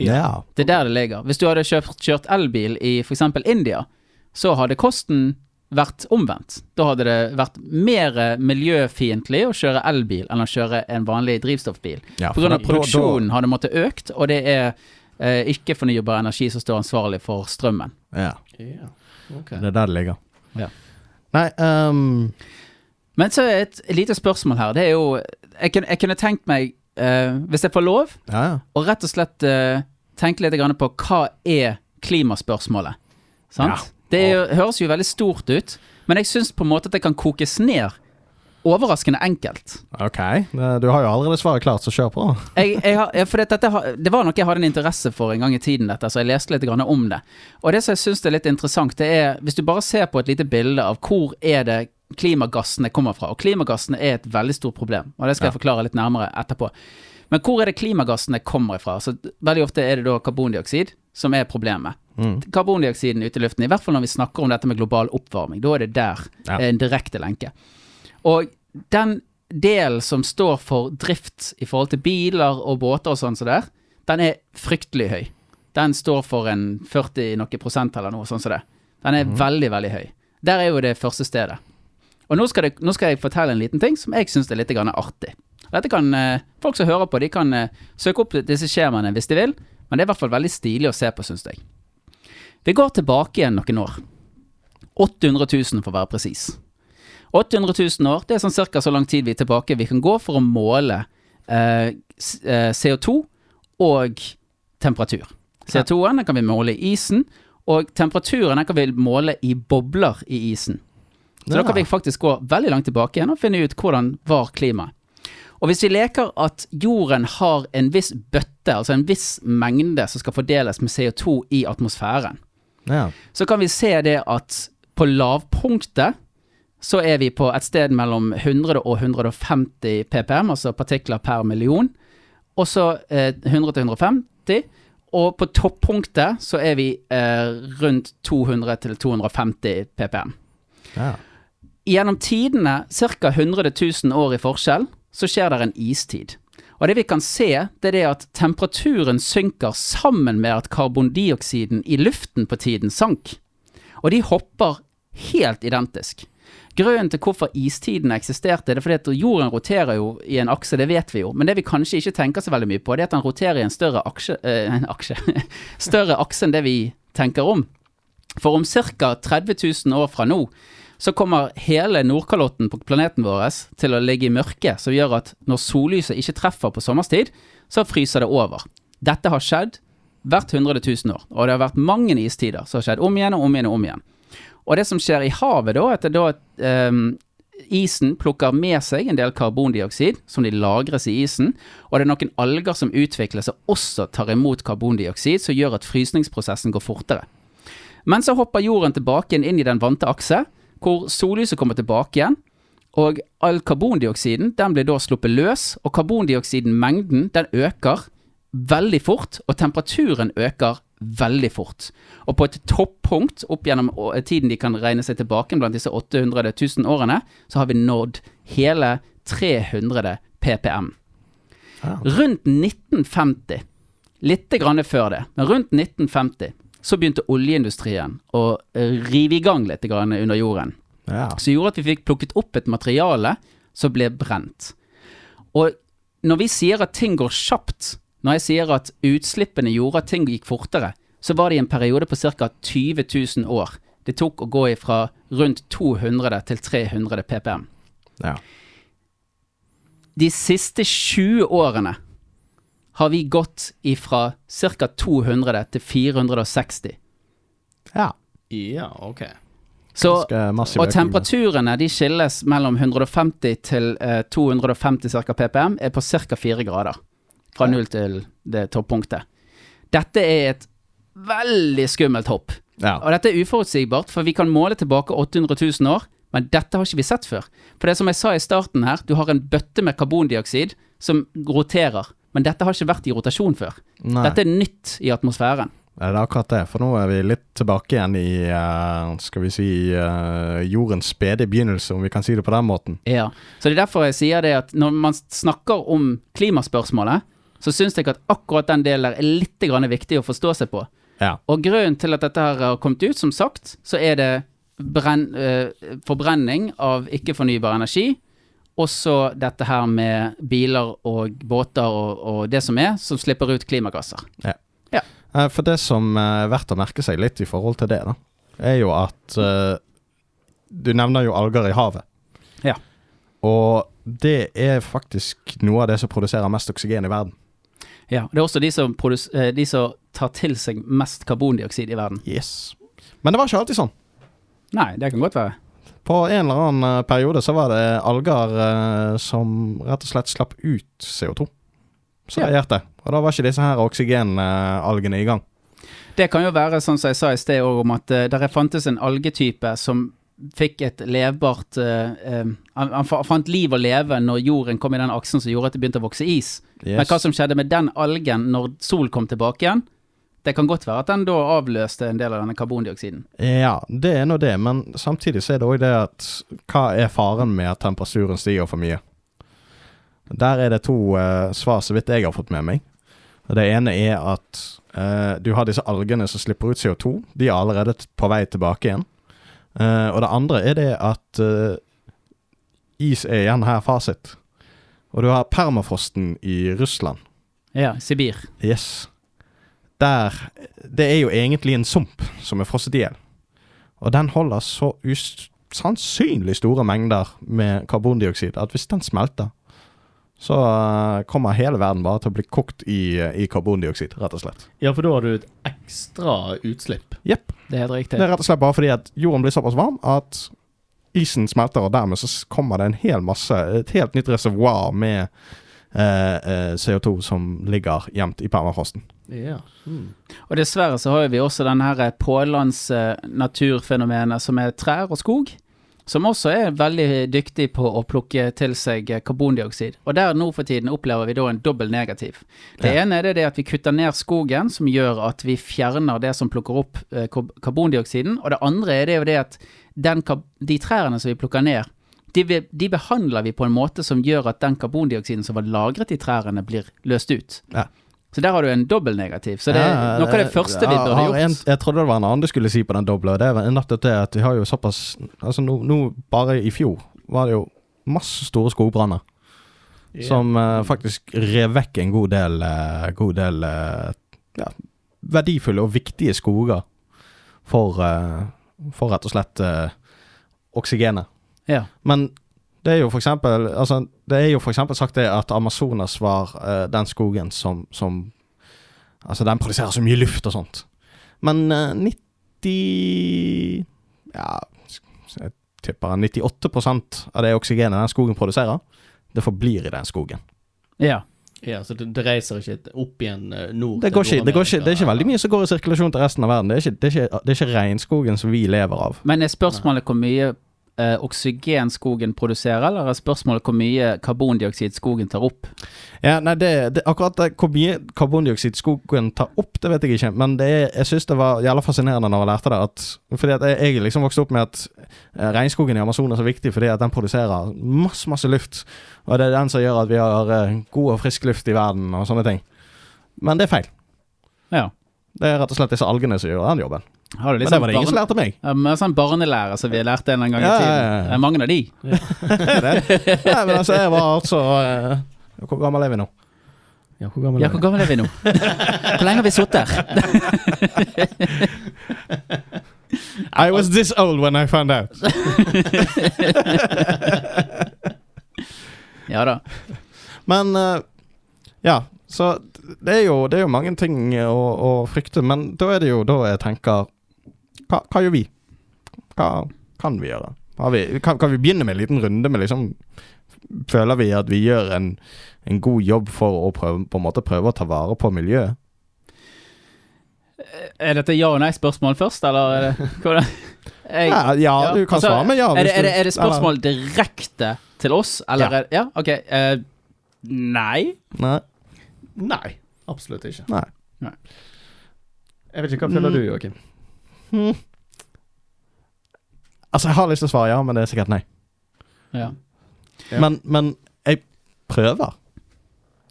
Ja. Det er der det ligger. Hvis du hadde kjørt, kjørt elbil i f.eks. India, så hadde kosten vært omvendt. Da hadde det vært mer miljøfiendtlig å kjøre elbil enn å kjøre en vanlig drivstoffbil. Ja, Pga. produksjonen hadde måttet økt, og det er eh, ikke-fornybar energi som står ansvarlig for strømmen. Ja. ja. Okay. Det er der det ligger. Ja. Nei um... Men så et lite spørsmål her. Det er jo Jeg kunne, jeg kunne tenkt meg, uh, hvis jeg får lov, ja, ja. å rett og slett uh, tenke litt på hva er klimaspørsmålet. Sant? Ja. Det jo, høres jo veldig stort ut, men jeg syns på en måte at det kan kokes ned overraskende enkelt. Ok, du har jo allerede svaret klart, så kjør på. jeg, jeg har, for det, dette, det var noe jeg hadde en interesse for en gang i tiden, dette, så jeg leste litt om det. Og det som jeg syns er litt interessant, det er hvis du bare ser på et lite bilde av hvor er det klimagassene kommer fra. Og klimagassene er et veldig stort problem, og det skal jeg forklare litt nærmere etterpå. Men hvor er det klimagassene kommer fra? Så veldig ofte er det da karbondioksid som er problemet. Mm. Karbondioksiden ute i luften, i hvert fall når vi snakker om dette med global oppvarming. Da er det der ja. en direkte lenke. Og den delen som står for drift i forhold til biler og båter og sånn som så der, den er fryktelig høy. Den står for en 40 noe prosent eller noe sånn som så det. Den er mm. veldig, veldig høy. Der er jo det første stedet. Og nå skal, det, nå skal jeg fortelle en liten ting som jeg syns er litt artig. Dette kan eh, Folk som hører på, de kan eh, søke opp disse skjemaene hvis de vil, men det er i hvert fall veldig stilig å se på, syns jeg. Vi går tilbake igjen noen år. 800 000 for å være presis. 800 000 år, det er sånn cirka så lang tid vi er tilbake vi kan gå for å måle eh, CO2 eh, og temperatur. CO2-en kan vi måle i isen, og temperaturen kan vi måle i bobler i isen. Så da kan vi faktisk gå veldig langt tilbake igjen og finne ut hvordan var klimaet. Og hvis vi leker at jorden har en viss bøtte, altså en viss mengde som skal fordeles med CO2 i atmosfæren, Ja. så kan vi se det at på lavpunktet så er vi på et sted mellom 100 og 150 ppm, altså partikler per million. Og så eh, 100 til 150. Og på toppunktet så er vi eh, rundt 200 til 250 ppm. ja. Gjennom tidene, ca. 100 000 år i forskjell, så skjer det en istid. Og det vi kan se, det er det at temperaturen synker sammen med at karbondioksiden i luften på tiden sank. Og de hopper helt identisk. Grunnen til hvorfor istiden eksisterte, det er fordi at jorden roterer jo i en akse, det vet vi jo. Men det vi kanskje ikke tenker så veldig mye på, det er at den roterer i en større aksje, eh, en aksje større akse enn det vi tenker om. For om ca. 30 000 år fra nå, så kommer hele Nordkalotten på planeten vår til å ligge i mørke, som gjør at når sollyset ikke treffer på sommerstid, så fryser det over. Dette har skjedd hvert 100 000 år, og det har vært mange istider som har skjedd om igjen og om igjen og om igjen. Og det som skjer i havet da, er at da ehm, isen plukker med seg en del karbondioksid, som de lagres i isen, og det er noen alger som utvikler seg også tar imot karbondioksid, som gjør at frysningsprosessen går fortere. Men så hopper jorden tilbake inn i den vante akse, hvor sollyset kommer tilbake igjen, og all karbondioksiden den blir da sluppet løs, og karbondioksidmengden den øker veldig fort, og temperaturen øker veldig fort. Og på et toppunkt opp gjennom tiden de kan regne seg tilbake blant disse 800 000 årene, så har vi nådd hele 300 ppm. Rundt 1950, litt grann før det, men rundt 1950, så begynte oljeindustrien å rive i gang litt grann under jorden. ja. Som gjorde at vi fikk plukket opp et materiale som ble brent. Og når vi sier at ting går kjapt, når jeg sier at utslippene gjorde at ting gikk fortere, så var det i en periode på ca. 20 000 år. Det tok å gå fra rundt 200 til 300 ppm. ja. De siste 20 årene har vi gått ifra ca. 200 til 460. ja. Ja, OK. Så Og temperaturene de skilles mellom 150 til eh, 250 ca. ppm, er på ca. 4 grader. Fra null til det toppunktet. Dette er et veldig skummelt hopp. Ja. Og dette er uforutsigbart, for vi kan måle tilbake 800 000 år, men dette har ikke vi sett før. For det er som jeg sa i starten her, du har en bøtte med karbondioksid som roterer. Men dette har ikke vært i rotasjon før. Nei. Dette er nytt i atmosfæren. Det er akkurat det, for nå er vi litt tilbake igjen i eh, skal vi si eh, jordens spede begynnelse, om vi kan si det på den måten. Ja, så det er derfor jeg sier det at når man snakker om klimaspørsmålet, så syns jeg at akkurat den delen er litt grann viktig å forstå seg på. Ja. Og grunnen til at dette her har kommet ut, som sagt, så er det brenn, eh, forbrenning av ikke-fornybar energi. Også dette her med biler og båter og, og det som er, som slipper ut klimagasser. Eh, For det som eh, er verdt å merke seg litt i forhold til det, da, er jo at eh, Du nevner jo alger i havet. Ja. Og det er faktisk noe av det som produserer mest oksygen i verden. Ja, Det er også de som, de som tar til seg mest karbondioksid i verden. Yes. Men det var ikke alltid sånn. Nei, det kan godt være. På en eller annen eh, periode så var det alger eh, som rett og slett slapp ut CO2. Så Ja. det. Og da var ikke disse her oksygenalgene i gang. Det kan jo være sånn som jeg sa i sted også, om at der fantes en algetype som fikk et levbart uh, eh, han, fant liv å leve når jorden kom i den aksen som gjorde at det begynte å vokse is. Men hva som skjedde med den algen når sol kom tilbake igjen, det kan godt være at den da avløste en del av denne karbondioksiden. Ja, det er nå det, men samtidig så er det òg det at hva er faren med at temperaturen stiger for mye? Der er det to eh, svar så vidt jeg har fått med meg. Det ene er at eh, du har disse algene som slipper ut CO2. De er allerede på vei tilbake igjen. Eh, og det andre er det at is er igjen her fasit. Og du har permafrosten i Russland. Ja, Sibir. Yes. Der Det er jo egentlig en sump som er frosset i hjel. Og den holder så usannsynlig store mengder med karbondioksid at hvis den smelter, så eh, kommer hele verden bare til å bli kokt i, i karbondioksid, rett og slett. Ja, for da har du et ekstra utslipp. Jepp. Det er riktig. Det er rett og slett bare fordi at jorden blir såpass varm at isen smelter, og dermed så kommer det en hel masse, et helt nytt reservoar med eh, eh, CO2 som ligger gjemt i permafrosten. Ja. Mm. Og dessverre så har vi også den her eh, naturfenomenet som er trær og skog. Som også er veldig dyktig på å plukke til seg eh, karbondioksid. Og der nå for tiden opplever vi da en dobbel negativ. Det Ja. ene er det det at vi kutter ned skogen, som gjør at vi fjerner det som plukker opp eh, karbondioksiden. Og det andre er det jo det at den, de trærne som vi plukker ned, de, de behandler vi på en måte som gjør at den karbondioksiden som var lagret i trærne, blir løst ut. Ja. Så der har du en dobbel negativ. Så det er Ja, noe av det første vi burde gjort. En, jeg trodde det var en annen du skulle si på den doble, og det er nettopp det at vi har jo såpass Altså nå, nå bare i fjor var det jo masse store skogbranner som uh, faktisk rev vekk en god del, uh, god del uh, ja, verdifulle og viktige skoger for, for rett og slett oksygenet. Ja. Men det er jo for eksempel altså, Det er jo for eksempel sagt det at Amazonas var uh, den skogen som, som Altså, den produserer så mye luft og sånt. Men uh, 90 Ja, jeg tipper 98% av det oksygenet den skogen produserer, det forblir i den skogen. Ja. Ja, så det, det reiser ikke opp igjen eh, nord Det, til går ikke, det, går ikke, det er ikke veldig mye som går i sirkulasjon til resten av verden. Det er ikke, det er ikke, det er ikke regnskogen som vi lever av. Men er spørsmålet hvor mye eh, oksygen skogen produserer, eller er spørsmålet hvor mye karbondioksid skogen tar opp? Ja, nei, det, det, akkurat det, hvor mye karbondioksid skogen tar opp, det vet jeg ikke. Men det jeg syns det var jævla fascinerende når jeg lærte det. At, fordi at jeg, jeg liksom vokste opp med at eh, regnskogen i Amazon er så viktig fordi at den produserer masse, masse luft. Og det er den som gjør at vi har eh, god og frisk luft i verden og sånne ting. Men det er feil. Ja. Det er rett og slett disse algene som gjør den jobben. Har du Men liksom det var det ingen som lærte meg. Ja, men sånn barnelærer som vi lærte en eller annen gang i Ja, tiden. ja, ja. Det er mange av de. Nei, men altså, jeg var altså uh, Hvor gammel er vi nå? Ja, hvor gammel Ja, hvor gammel er vi nå? Hvor lenge har vi sittet her? I was this old when I found out. Ja da. Men uh, ja, så det er, jo, det er jo mange ting å, å frykte, men da er det jo da jeg tenker Hva, hva gjør vi? Hva kan vi gjøre? Har vi, kan, kan vi begynne med en liten runde med liksom Føler vi at vi gjør en, en god jobb for å prøve, på en måte prøve å ta vare på miljøet? Er dette ja- og nei-spørsmål først, eller er det hvordan? Jeg, Ja, ja, du kan altså, svare med ja. er, det, er, det, er det spørsmål direkte til oss, eller Ja. er Ja, OK. Uh, nei. nei. Nei, absolutt ikke. nei. Nei. Jeg vet ikke, hva føler Mm. du, Joakim? Hmm. Altså, jeg har lyst til å svare ja, men det er sikkert nei. Ja. Ja. Men, men jeg prøver.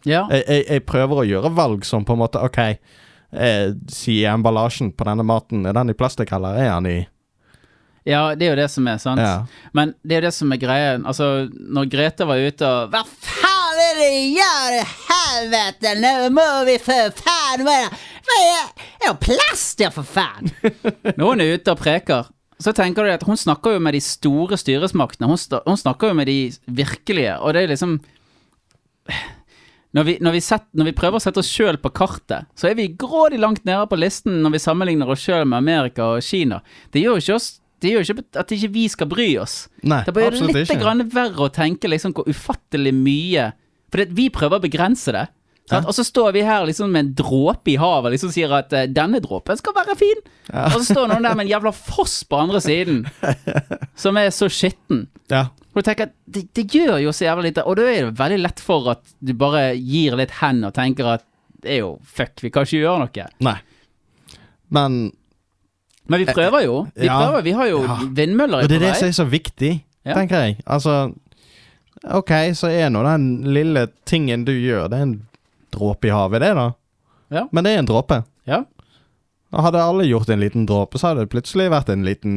ja. Jeg, jeg, jeg prøver å gjøre valg som på en måte OK, eh, si emballasjen på denne maten, er den i plastikk, eller er den i Ja, det er jo det som er, sant. Ja. Men det er jo det som er greien. Altså, når Grete var ute og Hva faen er det du gjør, helvete? Nå må vi for faen være Det er jo plast, ja, for faen! Når hun er ute og preker, så tenker du at hun snakker jo med de store styresmaktene. Hun, hun snakker jo med de virkelige, og det er liksom når vi, når, vi set, når vi prøver å sette oss sjøl på kartet, så er vi grådig langt nede på listen når vi sammenligner oss sjøl med Amerika og Kina. Det gjør jo ikke oss det gjør ikke at ikke vi skal bry oss. Nei, Det blir absolutt litt grann verre å tenke liksom hvor ufattelig mye For det, vi prøver å begrense det. Sant? Og så står vi her liksom med en dråpe i havet liksom sier at eh, denne dråpen skal være fin. Og så står noen der med en jævla foss på andre siden som er så skitten. Ja. Og du tenker at det, det gjør jo så jævla lite, og da er det veldig lett for at du bare gir litt hen og tenker at det er jo fuck, vi kan ikke gjøre noe. Nei. Men Men vi prøver jo. Vi Ja. prøver, vi har jo Ja. vindmøller Og det er det som er så viktig, Ja. tenker jeg. Altså OK, så er nå den lille tingen du gjør, det er en dråpe i havet, det, da. Ja. Men det er en dråpe. Ja. Hadde alle gjort en liten dråpe, så hadde det plutselig vært en liten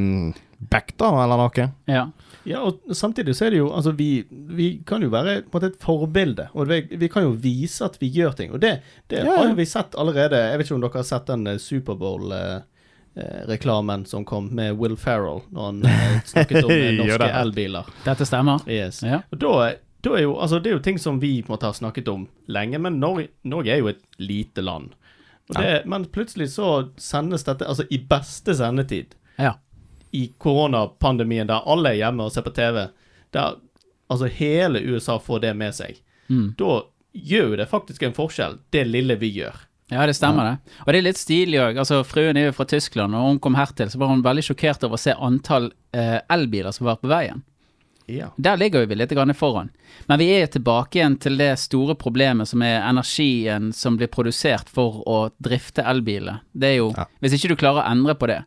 bekk, da, eller noe. Ja. Ja, og samtidig så er det jo Altså, vi, vi kan jo være på en måte et forbilde, og vi, vi kan jo vise at vi gjør ting. Og det, det Ja, ja. har jo vi sett allerede. Jeg vet ikke om dere har sett den eh, Superbowl-reklamen som kom med Will Ferrell, når han eh, snakket om eh, norske elbiler. Dette stemmer. Yes. Ja. Og da er jo, altså, det er jo ting som vi på en måte har snakket om lenge, men Norge, Norge er jo et lite land. Det, Men plutselig så sendes dette altså i beste sendetid Ja. i koronapandemien, der alle er hjemme og ser på TV, der altså hele USA får det med seg. Mm. Da gjør jo det faktisk en forskjell, det lille vi gjør. Ja, det stemmer det. Og det er litt stilig òg. Altså, fruen er jo fra Tyskland, og hun kom hertil, så var hun veldig sjokkert over å se antall eh, elbiler som var på veien. Ja. Der ligger vi litt foran. Men vi er tilbake igjen til det store problemet som er energien som blir produsert for å drifte elbiler. Det er jo Ja. Hvis ikke du klarer å endre på det.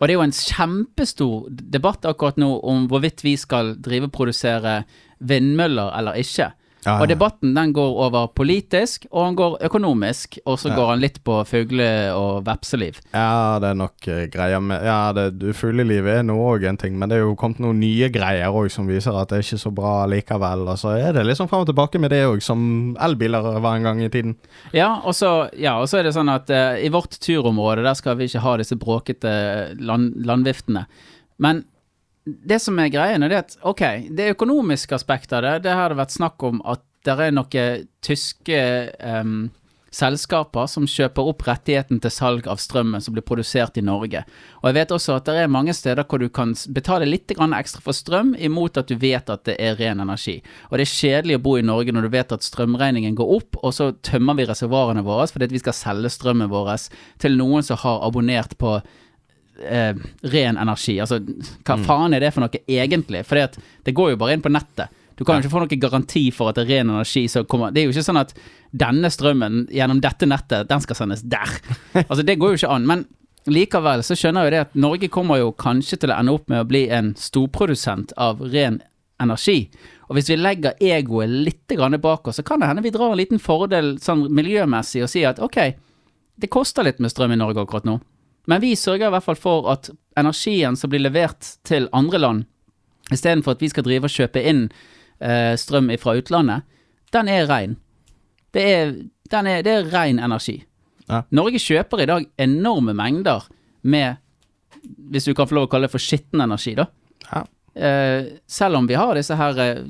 Og det er jo en kjempestor debatt akkurat nå om hvorvidt vi skal drive og produsere vindmøller eller ikke. Ja, Og debatten den går over politisk, og den går økonomisk, og så Ja. går den litt på fugle- og vepseliv. Ja, det er nok uh, greier med Ja, det, du, fugleliv er nå òg en ting, men det er jo kommet noen nye greier òg som viser at det er ikke så bra likevel. Og så er det liksom fram og tilbake med det òg, som elbiler var en gang i tiden. Ja, ja, og så er det sånn at uh, i vårt turområde, der skal vi ikke ha disse bråkete land, landviftene. Men det som er greien, er at ok, det økonomiske aspektet av det, det har det vært snakk om at det er noen tyske um, selskaper som kjøper opp rettigheten til salg av strømmen som blir produsert i Norge. Og jeg vet også at det er mange steder hvor du kan betale litt ekstra for strøm, imot at du vet at det er ren energi. Og det er kjedelig å bo i Norge når du vet at strømregningen går opp, og så tømmer vi reservoarene våre fordi vi skal selge strømmen vår til noen som har abonnert på eh, ren energi. Altså, hva faen er det for noe egentlig? For det går jo bare inn på nettet. Du kan jo ikke få noen garanti for at det er ren energi som kommer Det er jo ikke sånn at denne strømmen gjennom dette nettet, den skal sendes der. Altså, det går jo ikke an. Men likevel så skjønner jeg jo det at Norge kommer jo kanskje til å ende opp med å bli en storprodusent av ren energi. Og hvis vi legger egoet litt bak oss, så kan det hende vi drar en liten fordel sånn miljømessig og sier at ok, det koster litt med strøm i Norge akkurat nå. Men vi sørger i hvert fall for at energien som blir levert til andre land, istedenfor at vi skal drive og kjøpe inn eh, strøm fra utlandet, den er ren. Det er, den er, det er ren energi. Ja. Norge kjøper i dag enorme mengder med, hvis du kan få lov å kalle det for skitten energi, da. Ja. Eh, selv om vi har disse her eh,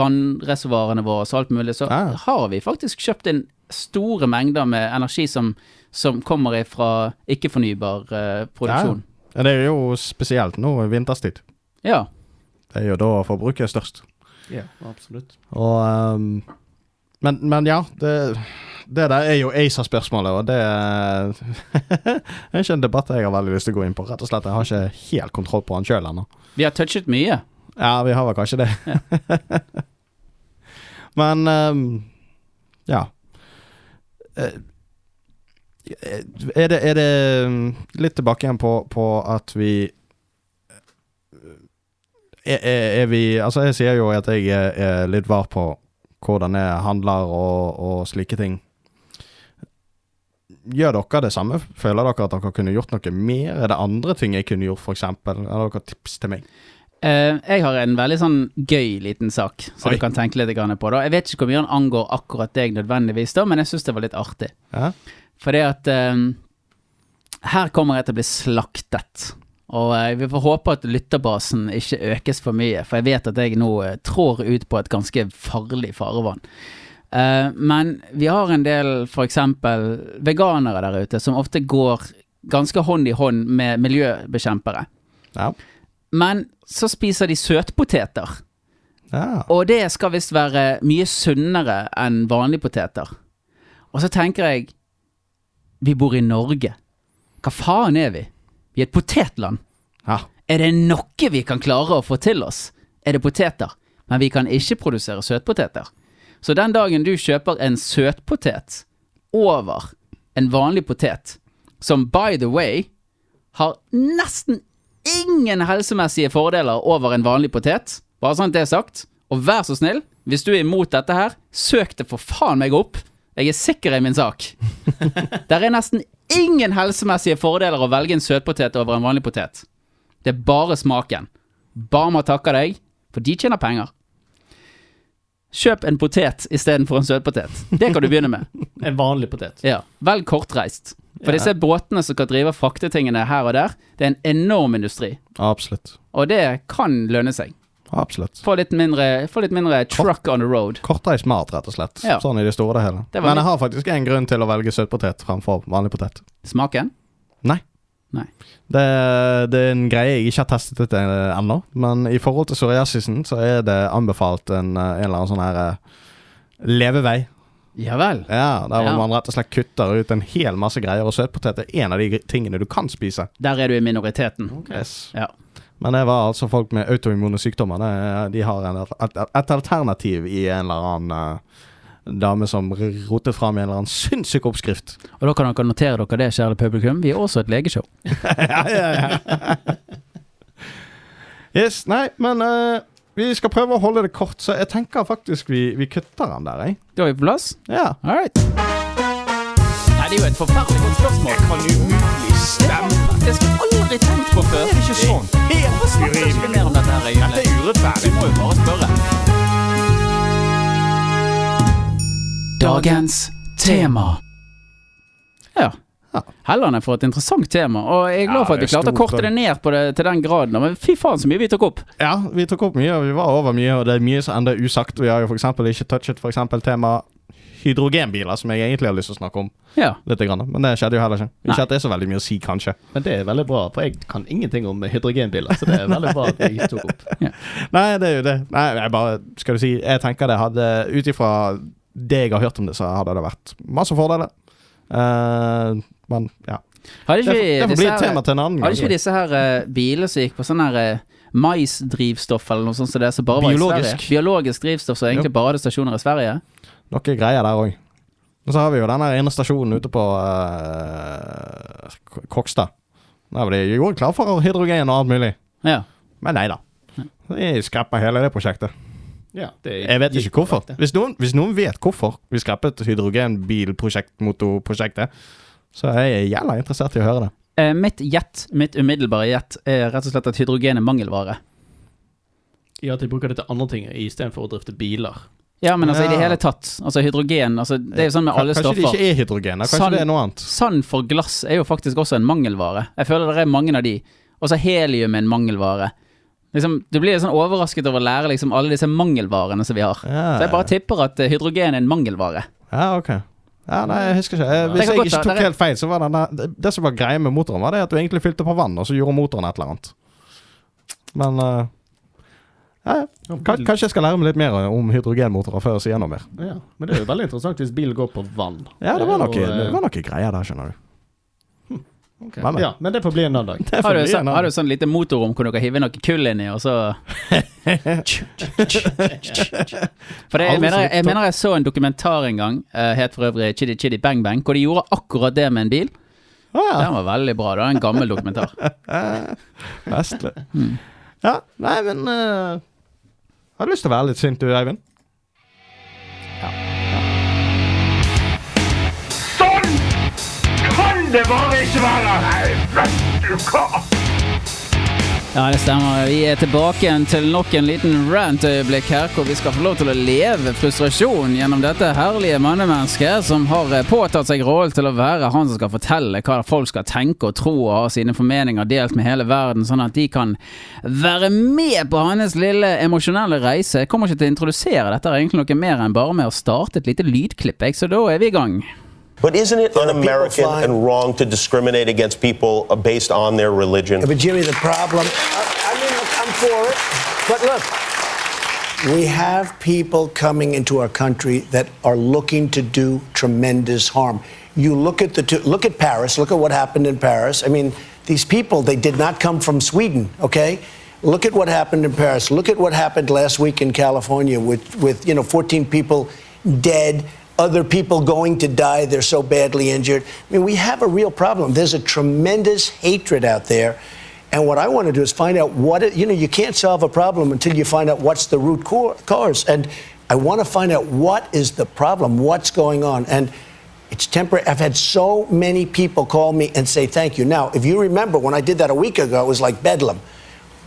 vannreservoarene våre og alt mulig, så Ja. har vi faktisk kjøpt inn store mengder med energi som, som kommer fra ikke-fornybar uh, produksjon. Ja, det er jo spesielt nå vinterstid. Ja. Det er jo da forbruket er størst. Ja, absolutt. Og um, men, men ja, det, det der er jo ACER-spørsmålet, og det er ikke en debatt jeg har veldig lyst til å gå inn på. Rett og slett, Jeg har ikke helt kontroll på han sjøl ennå. Vi har touchet mye. Ja, vi har vel kanskje det. men um, ja. Eh, Er det, er det mm, litt tilbake igjen på, på at vi er, er, er vi Altså, jeg sier jo at jeg er litt var på hvordan jeg handler og, og slike ting. Gjør dere det samme? Føler dere at dere kunne gjort noe mer? Er det andre ting jeg kunne gjort, f.eks.? Har dere tips til meg? Eh, jeg har en veldig sånn gøy liten sak som du kan tenke litt på. Da. Jeg vet ikke hvor mye den angår akkurat deg nødvendigvis, da, men jeg syns det var litt artig. Ja? Fordi at eh, her kommer jeg til å bli slaktet. Og uh, vi får håpe at lytterbasen ikke økes for mye, for jeg vet at jeg nå uh, trår ut på et ganske farlig farvann. Men vi har en del f.eks. veganere der ute som ofte går ganske hånd i hånd med miljøbekjempere. Ja. Men så spiser de søtpoteter. ja. Og det skal visst være mye sunnere enn vanlige poteter. Og så tenker jeg Vi bor i Norge. Hva faen er vi? Vi er et potetland. ja. Er det noe vi kan klare å få til oss, er det poteter. Men vi kan ikke produsere søtpoteter. Så den dagen du kjøper en søtpotet over en vanlig potet, som by the way har nesten ingen helsemessige fordeler over en vanlig potet, bare sånn at det er sagt, og vær så snill, hvis du er imot dette her, søk det for faen meg opp. Jeg er sikker i min sak. Der er nesten ingen helsemessige fordeler å velge en søtpotet over en vanlig potet. Det er bare smaken. Barma takker deg, for de tjener penger. Kjøp en potet istedenfor en søtpotet. Det kan du begynne med. En vanlig potet. Ja, Velg kortreist. For disse båtene som skal drive og frakte tingene her og der, det er en enorm industri. Absolutt. Og det kan lønne seg. Absolutt. Få litt mindre, få litt mindre truck on the road. Kortreist smart, rett og slett. Ja. Sånn i det store og hele. Det Men jeg har faktisk en grunn til å velge søtpotet fremfor vanlig potet. Smaken? Nei. Nei. Det, det er en greie jeg ikke har testet ut eh, ennå, men i forhold til psoriasisen så er det anbefalt en, eh, en eller annen sånn her eh, levevei. Ja vel. Ja, Der hvor Ja. man rett og slett kutter ut en hel masse greier, og søtpotet er en av de tingene du kan spise. Der er du i minoriteten. Yes. Ja. Men det var altså folk med autoimmune sykdommer. Det, de har en, et, et alternativ i en eller annen eh, dame som rotet fram en eller annen sinnssyk oppskrift. Og da kan dere notere dere det, kjære publikum. Vi er også et legeshow. ja, ja, ja. yes, nei, men eh, vi skal prøve å holde det kort, så jeg tenker faktisk vi, vi kutter den der, jeg. Da er vi på plass? Ja. All right. Nei, det er jo et forferdelig godt spørsmål. Kan umulig stemme. Det skal jeg aldri tenkt på før. Det er ikke sånn. Hvorfor snakker vi ikke mer om dette her, Dette er urettferdig. Vi må jo bare spørre. Dagens tema. Ja. Ja. Helland for et interessant tema, og jeg er glad Ja, for at vi er klarte å korte det. ned på det, til den graden. Men fy faen så mye vi tok opp. ja, vi tok opp mye, og vi var over mye, og det er mye som enda er usagt. Vi har jo eksempel ikke touchet for eksempel tema hydrogenbiler, som jeg egentlig har lyst til å snakke om Ja. litt. Men det skjedde jo heller ikke. Nei. Ikke at det er så veldig mye å si, kanskje. Men det er veldig bra, for jeg kan ingenting om hydrogenbiler. Så det er veldig bra at jeg tok opp. Nei, det er jo det. Nei, jeg bare, skal du si, jeg tenker det hadde Ut ifra det jeg har hørt om det, så hadde det vært masse fordeler. Eh, men ja. Hadde Det ikke får, det får bli disse et her- tema til en annen Hadde ikke gang. disse her uh, biler som gikk på sånn her uh, maisdrivstoff eller noe sånt som det som bare var i Biologisk. Sverige? Biologisk drivstoff som egentlig bare hadde stasjoner i Sverige? Noe greier der òg. Og så har vi jo den ene stasjonen ute på uh, Kokstad. Der var de gjorde klar for hydrogen og alt mulig. Ja. Men nei da. De skrappa hele det prosjektet. Ja, det Jeg vet ikke hvorfor. Hvis noen, hvis noen vet hvorfor vi skreppet hydrogenbilprosjekt-motorprosjektet, så jeg er jævla interessert i å høre det. Eh, mitt gjett, mitt umiddelbare gjett, er rett og slett at hydrogen er mangelvare. Ja, at de bruker det til andre ting istedenfor å drifte biler. Ja, men altså i det hele tatt. Altså hydrogen altså, Det er jo sånn med alle stoffer. Kanskje det ikke er hydrogen, da. kanskje Sand- det er noe annet. Sand for glass er jo faktisk også en mangelvare. Jeg føler det er mange av de. Også helium er en mangelvare. Liksom, du blir sånn overrasket over å lære liksom alle disse mangelvarene som vi har. Ja, Så jeg bare tipper at eh, hydrogen er en mangelvare. Ja, ok. Ja, nei, jeg husker ikke. Eh, Hvis jeg ikke tok helt feil, så var den der, det, det som var greia med motoren, var det at du egentlig fylte på vann, og så gjorde motoren et eller annet. Men eh, ja, ja. Ja, Kan- bil- Kanskje jeg skal lære meg litt mer om hydrogenmotorer før jeg sier noe mer. ja. Men det er jo veldig interessant hvis bilen går på vann. Ja, det var noe, eh, det var noe greier der, skjønner du. Ok. Men, men. Ja, men det får bli en annen dag. Har du, så, har du sånn lite motorrom hvor du kan hive noe kull inn i, og så For det, jeg, mener, jeg, jeg mener jeg så en dokumentar en gang, uh, het for øvrig Chidi Chidi Bang Bang, hvor de gjorde akkurat det med en bil. Ah, ja. Den var veldig bra. Det var en gammel dokumentar. Vestlig. Mm. Ja, nei, men uh, Har du lyst til å være litt sint du, Eivind? Det var ikke verre! Ja, det stemmer. Vi er tilbake til nok en liten rant-øyeblikk her, hvor vi skal få lov til å leve frustrasjon gjennom dette herlige mannemennesket som har eh, påtatt seg rollen til å være han som skal fortelle hva folk skal tenke og tro og ha sine formeninger delt med hele verden, sånn at de kan være med på hans lille emosjonelle reise. Jeg kommer ikke til å introdusere dette egentlig noe mer enn bare med å starte et lite lydklipp, så da er vi i gang. But isn't it So un-American flying- and wrong to discriminate against people uh, based on their religion? Yeah, but Jimmy, the problem. I, I mean, look, I'm for it, but look, we have people coming into our country that are looking to do tremendous harm. You look at the two, look at Paris. Look at what happened in Paris. I mean, these people they did not come from Sweden. Okay. Look at what happened in Paris. Look at what happened last week in California with, with you know 14 people dead, other people going to die. They're so badly injured. I mean, we have a real problem. There's a tremendous hatred out there. And what I want to do is find out what it, you know, you can't solve a problem until you find out what's the root cause. And I want to find out what is the problem, what's going on. And it's temporary. I've had so many people call me and say thank you. Now, if you remember when I did that a week ago, it was like bedlam.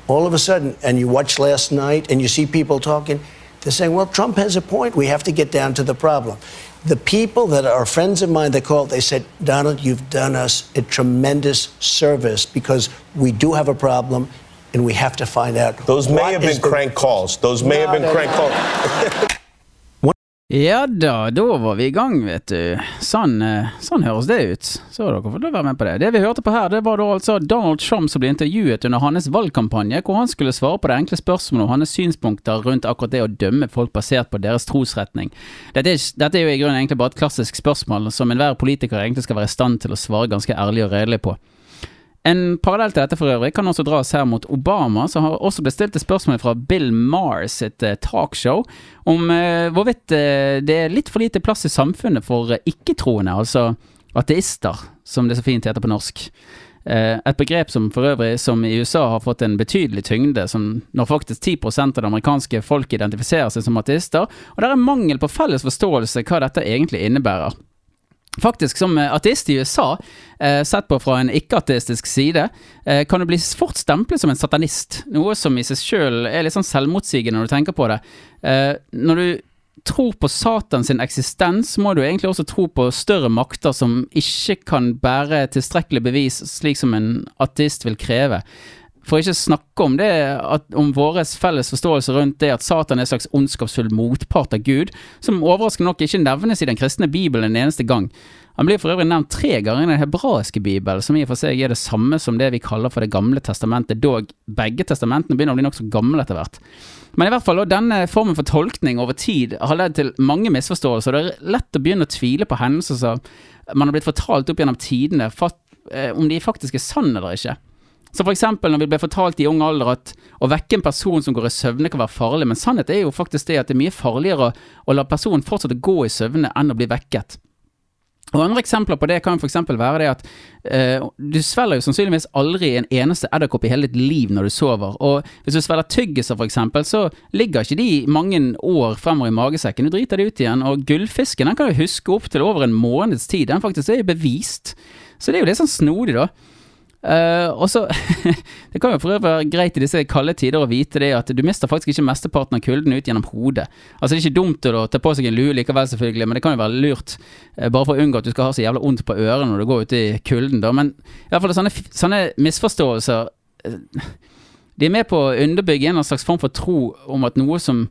All of a sudden, and you watch last night and you see people talking, they're saying, well, Trump has a point. We have to get down to the problem. The people that are friends of mine that called, they said, Donald, you've done us a tremendous service because we do have a problem and we have to find out. Those may have been the- crank calls. Those may have been No, no, crank no. calls. Ja da, da var vi i gang, vet du. Sånn, eh, sånn høres det ut. Så dere får være med på det. Det vi hørte på her, det var da altså Donald Trump som ble intervjuet under hans valgkampanje, hvor han skulle svare på det enkle spørsmålet om hans synspunkter rundt akkurat det å dømme folk basert på deres trosretning. Dette er, dette er jo i grunnen egentlig bare et klassisk spørsmål som enhver politiker egentlig skal være i stand til å svare ganske ærlig og redelig på. En parallell til dette for øvrig kan også dras her mot Obama, som har også blitt stilt et spørsmål fra Bill Maher sitt eh, talkshow om eh, hvorvidt eh, det er litt for lite plass i samfunnet for eh, ikke-troende, altså ateister, som det så fint heter på norsk. Et begrep som for øvrig som i USA har fått en betydelig tyngde, som når faktisk 10% av det amerikanske folk identifiserer seg som ateister, og det er mangel på felles forståelse hva dette egentlig innebærer. Faktisk, som eh, ateist i USA, eh, sett på fra en ikke-ateistisk side, eh, kan du bli fort stemplet som en satanist. Noe som i seg sjøl er litt sånn selvmotsigende når du tenker på det. Eh, når du tror på Satans eksistens, må du egentlig også tro på større makter som ikke kan bære tilstrekkelig bevis, slik som en ateist vil kreve. For ikke snakke om det, at, om vår felles forståelse rundt det at Satan er en slags ondskapsfull motpart av Gud, som overraskende nok ikke nevnes i den kristne bibelen en eneste gang. Han blir for øvrig nevnt tre ganger i den hebraiske bibelen, som i og for seg er det samme som det vi kaller for det gamle testamentet, dog begge testamentene begynner å bli nokså gamle etter hvert. Men i hvert fall, denne formen for tolkning over tid har ledd til mange misforståelser, og det er lett å begynne å tvile på hendelser som man har blitt fortalt opp gjennom tidene, eh, om de faktisk er sanne eller ikke. Så eksempel når vi ble fortalt i ung alder at å vekke en person som går i søvne kan være farlig, men sannheten er jo faktisk det at det er mye farligere å, la personen fortsette å gå i søvne enn å bli vekket. Og Andre eksempler på det kan eksempel være det at eh, du svelger jo sannsynligvis aldri en eneste edderkopp i hele ditt liv når du sover. Og hvis du svelger tyggiser eksempel, så ligger ikke de mange år fremover i magesekken. Du driter det ut igjen. Og gullfisken den kan jo huske opp til over en måneds tid. Den faktisk er jo bevist. Så det er jo litt sånn snodig, da. Eh, og så Det kan jo for øvrig være greit i disse kalde tider å vite det at du mister faktisk ikke mesteparten av kulden ut gjennom hodet. Altså Det er ikke dumt å ta på seg en lue likevel, selvfølgelig, men det kan jo være lurt uh, bare for å unngå at du skal ha så jævla vondt på ørene når du går ut i kulden, da. Men i hvert fall sånne, sånne misforståelser uh, De er med på å underbygge en slags form for tro om at noe som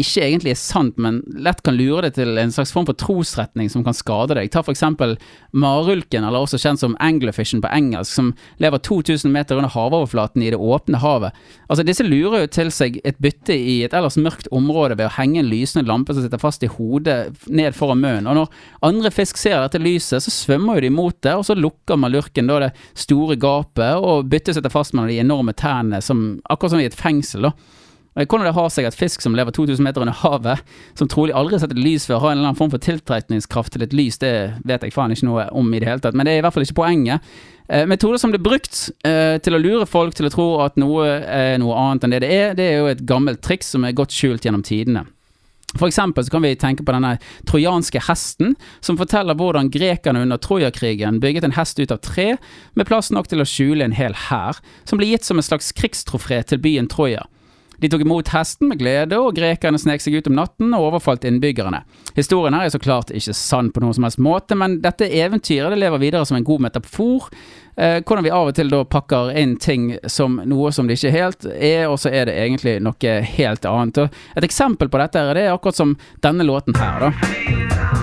ikke egentlig er sant, men lett kan lure deg til en slags form for trosretning som kan skade deg. Ta eksempel marulken, eller også kjent som anglerfishen på engelsk, som lever 2000 meter under havoverflaten i det åpne havet. Altså Disse lurer jo til seg et bytte i et ellers mørkt område ved å henge en lysende lampe som sitter fast i hodet ned foran munnen. Og når andre fisk ser dette lyset, så svømmer jo de mot det, og så lukker malurken da det store gapet, og byttet sitter fast med de enorme tærne, akkurat som i et fengsel. da. Hvordan det har seg at fisk som lever 2000 meter under havet, som trolig aldri har sett et lys før, har en eller annen form for tiltrekningskraft til et lys, det vet jeg faen ikke noe om i det hele tatt, men det er i hvert fall ikke poenget. Eh, metoder som blir brukt eh, til å lure folk til å tro at noe er noe annet enn det det er, det er jo et gammelt triks som er godt skjult gjennom tidene. For eksempel så kan vi tenke på denne trojanske hesten, som forteller hvordan grekerne under Trojakrigen bygget en hest ut av tre, med plass nok til å skjule en hel hær, som ble gitt som en slags krigstrofé til byen Troja. De tok imot hesten med glede, og grekerne snek seg ut om natten og overfalt innbyggerne. Historien her er så klart ikke sann på noen som helst måte, men dette eventyret det lever videre som en god metafor. Eh, hvordan vi av og til da pakker inn ting som noe som det ikke helt er, og så er det egentlig noe helt annet. Et eksempel på dette er det akkurat som denne låten her, da.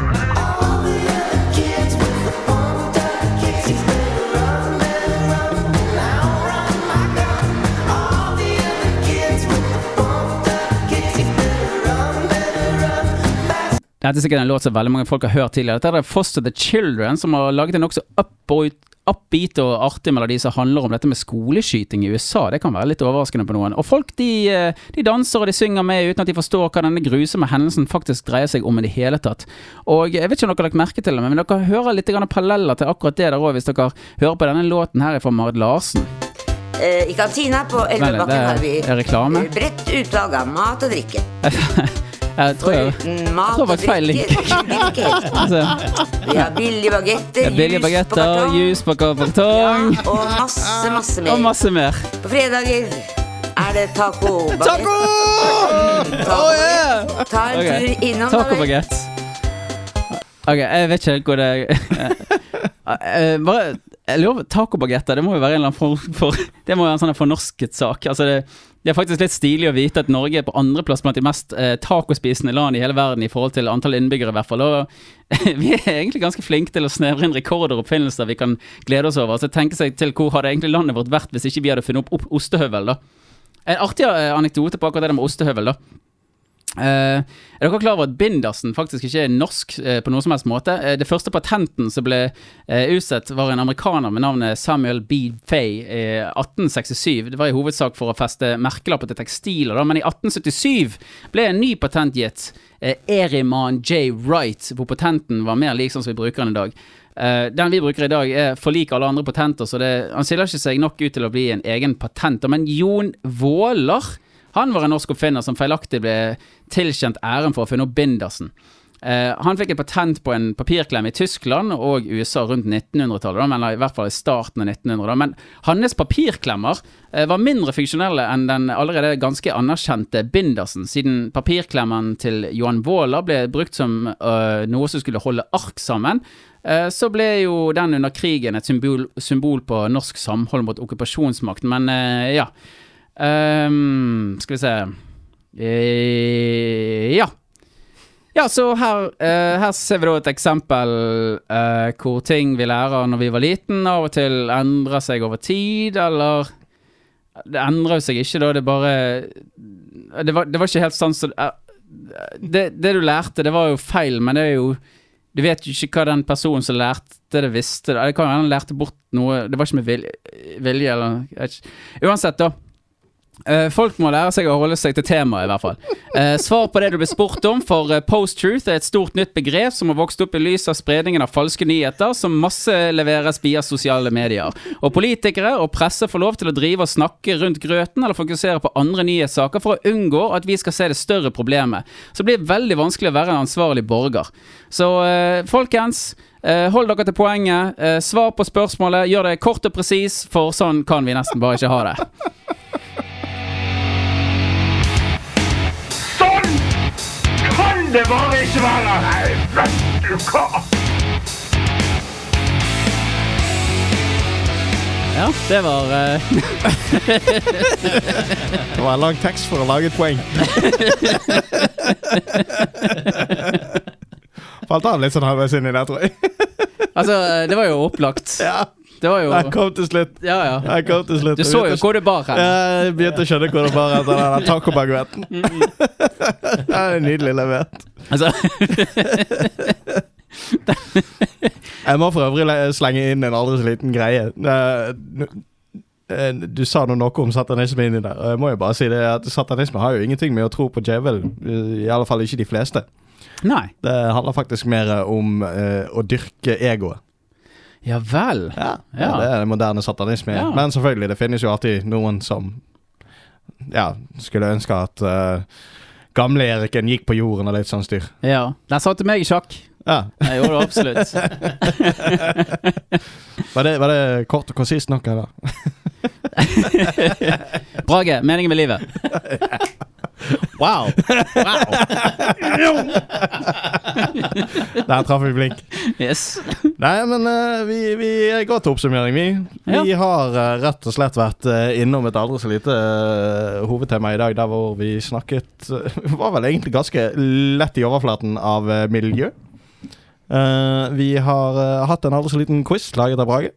Dette er sikkert en låt som veldig mange folk har hørt tidligere. Dette er Foster the Children, som har laget en nokså upbeat og artig melodi som handler om dette med skoleskyting i USA. Det kan være litt overraskende på noen. Og folk de, eh, de danser og de synger med uten at de forstår hva denne grusomme hendelsen faktisk dreier seg om i det hele tatt. Og jeg vet ikke om dere har lagt merke til det, men dere hører litt paralleller til akkurat det der òg, hvis dere hører på denne låten her fra Marit Larsen. Eh, I kantina på Elvebakken har vi bredt utvalg av mat og drikke. Jeg tror jeg, tror det var og feil link. Vi har billige bagetter, Billige bagetter, jus på kartong Ja, og masse, masse mer. og masse mer. På fredager er det taco Taco! Oh, yeah! Ta en okay. tur innom. Tacobagett. Ok, jeg vet ikke hvor det Eh, eh, Bare Jeg lurer på Tacobagetter, det må jo være en eller annen form for Det må være en sånn fornorsket sak. Altså det, det er faktisk litt stilig å vite at Norge er på andreplass blant de mest eh, tacospisende land i hele verden i forhold til antall innbyggere, i hvert fall. Og vi er egentlig ganske flinke til å snevre inn rekorder og oppfinnelser vi kan glede oss over. Så tenke seg til hvor hadde egentlig landet vårt vært hvis ikke vi hadde funnet opp, opp ostehøvel, da. En artig eh, anekdote på akkurat det med ostehøvel, da. Eh, er dere klar over at bindersen faktisk ikke er norsk uh, på noen som helst måte? Uh, det første patenten som ble utstedt, var en amerikaner med navnet Samuel B. Fay i 1867. Det var i hovedsak for å feste merkelapper til tekstiler, da, men i 1877 ble en ny patent gitt. Eriman J. Wright, hvor patenten var mer lik sånn som vi bruker den i dag. Uh, den vi bruker i dag, er for lik alle andre patenter, så det, han skiller ikke seg nok ut til å bli en egen patent. Men Jon Våler han var en norsk oppfinner som feilaktig ble tilkjent æren for å ha funnet opp bindersen. Uh, han fikk et patent på en papirklem i Tyskland og USA rundt 1900-tallet, eller i hvert fall i starten av 1900. Men hans papirklemmer uh, var mindre funksjonelle enn den allerede ganske anerkjente bindersen, siden papirklemmen til Johan Vaaler ble brukt som uh, noe som skulle holde ark sammen. Så ble jo den under krigen et symbol, symbol på norsk samhold mot okkupasjonsmakten, men ja. Ehm, skal vi se e Ja. Ja, så her, uh, her ser vi da et eksempel uh, hvor ting vi lærer når vi var liten, av og til endrer seg over tid, eller Det endrer seg ikke, da. Det bare Det var, det var ikke helt sånn som eh, det, det du lærte, det var jo feil, men det er jo Du vet jo ikke hva den personen som lærte det, visste. Det kan jo hende han lærte bort noe Det var ikke med vilje, vilje eller. Uansett, da. Eh, folk må lære seg å holde seg til temaet, i hvert fall. Eh, svar på det du ble spurt om, for eh, post-truth er et stort nytt begrep som har vokst opp i lys av spredningen av falske nyheter som masseleveres via sosiale medier. Og politikere og presse får lov til å drive og snakke rundt grøten eller fokusere på andre nyhetssaker for å unngå at vi skal se det større problemet. Så det blir veldig vanskelig å være en ansvarlig borger. Så folkens, hold dere til poenget. Svar på spørsmålet. Gjør det kort og presis, for sånn kan vi nesten bare ikke ha det. Det bare ikke være! Nei, vet du hva? Ja, det var eh, Det var en lang tekst for å lage et poeng. Falt han litt sånn halvveis inn i det, tror jeg. Altså, det var jo opplagt. Ja, Det var jo jeg kom til slutt. Ja, ja. Jeg kom til slutt. Du så jo hvor det bar hen. Jeg begynte å skjønne hvor det bar etter den tacobaguetten. Det er nydelig levert. Altså, Jeg må for øvrig slenge inn en aldri så liten greie. Du sa noe om satanisme inni der, og jeg må jo bare si det at satanisme har jo ingenting med å tro på djevelen. I alle fall ikke de fleste. nei. Det handler faktisk mer om eh, å dyrke egoet. Ja vel. Ja, Ja. Det er moderne satanisme. Ja. Men selvfølgelig, det finnes jo alltid noen som ja, skulle ønske at uh, gamle-Eriken gikk på jorden og litt sånn styr. Ja. Den satte meg i sjakk. Ja. Jeg gjorde det absolutt. Var det, var det kort og konsist nok, eller? Brage, meningen med livet. Wow! wow. Der traff vi blink. Yes. Nei, men uh, vi, vi går til oppsummering, vi. Vi Ja. har uh, rett og slett vært uh, innom et aldri så lite hovedtema i dag, der hvor vi snakket uh, Var vel egentlig ganske lett i overflaten av miljø. Eh, vi har hatt en aldri så liten quiz laget av Brage.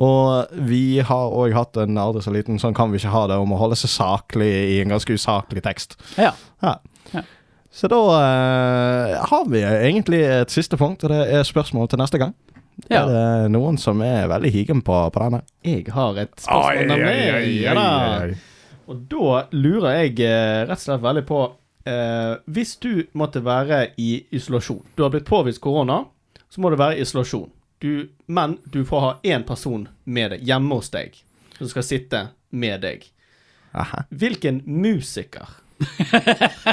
Og vi har òg hatt en aldri så liten Sånn kan vi ikke ha det om å holde seg saklig i en ganske usaklig tekst. Ja. Ja. Ja. Så da eh, har vi egentlig et siste punkt, og det er spørsmål til neste gang. Ja. Er det noen som er veldig higen på, på denne? Jeg har et spørsmål nemlig. Ja da. Og da lurer jeg eh, rett og slett veldig på eh, Hvis du måtte være i isolasjon Du har blitt påvist korona, så må du være i isolasjon. Du, men du får ha én person med deg hjemme hos deg som skal sitte med deg. Aha. Hvilken musiker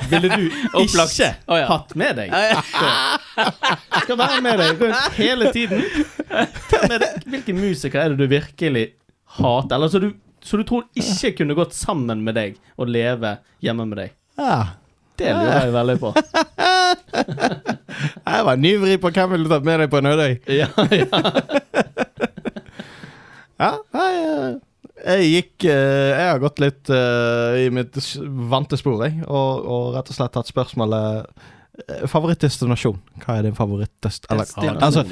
ville du ikke oh, ja. hatt med deg? Du skal være med deg rundt hele tiden. Er hvilken musiker er det du virkelig hater? Eller så du, så du tror ikke kunne gått sammen med deg og leve hjemme med deg? Ja. Det lurer jeg veldig på. Jeg var nyvrig på hvem ville tatt med deg på en ødøy. Ja, ja. Ja, jeg, jeg gikk eh, Jeg har gått litt eh, i mitt vante spor, jeg. Og, og rett og slett tatt spørsmålet eh, Favorittdestinasjon. Hva er din favorittdest... Eller, altså,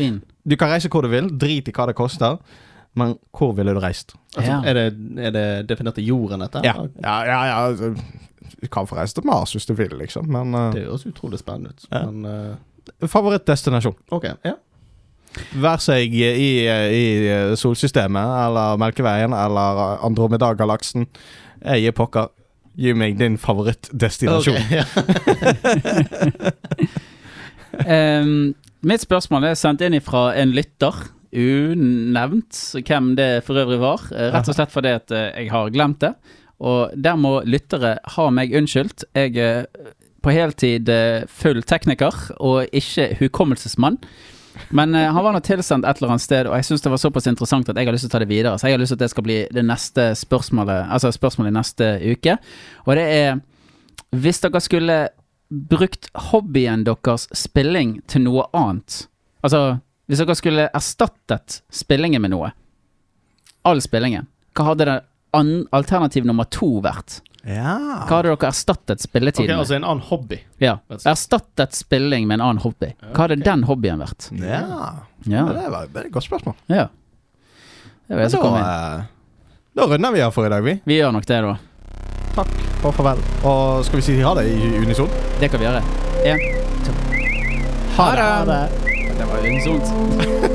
du kan reise hvor du vil, drit i hva det koster, men hvor ville du reist? Altså, Ja. er, det, er det definert i jorden, dette? Ja, ja, ja. ja altså, du kan få reise til Mars hvis du vil, liksom, men uh, Det høres utrolig spennende ut. Ja. Men eh, Favorittdestinasjon. OK. Ja. Vær seg i, i solsystemet, eller Melkeveien, eller Andromeda-galaksen. Jeg gir pokker. Gi meg din favorittdestinasjon. Ok, ja. um, mitt spørsmål er sendt inn fra en lytter. Unevnt hvem det for øvrig var. eh, Rett og slett fordi at eh, jeg har glemt det. Og der må lyttere ha meg unnskyldt. Jeg er på heltid eh, full tekniker og ikke hukommelsesmann. Men eh, han var nå tilsendt et eller annet sted, og jeg syns det var såpass interessant at jeg har lyst til å ta det videre. Så jeg har lyst til at det skal bli det neste spørsmålet, altså spørsmålet i neste uke. Og det er Hvis dere skulle brukt hobbyen deres spilling til noe annet Altså, hvis dere skulle erstattet spillingen med noe All spillingen Hva hadde det alternativ nummer to vært? Ja. Hva hadde dere erstattet spilletiden med? altså en annen hobby. Ja, erstattet spilling med en annen hobby. Hva hadde den hobbyen vært? Ja. Ja, Det, var, det er et godt spørsmål. ja. Det var jeg som kom inn. eh, da runder vi av for i dag, vi. Vi gjør nok det, da. Takk og farvel. Og skal vi si ha det i unison? Det kan vi gjøre. En, to. Ha det! Det var unisont.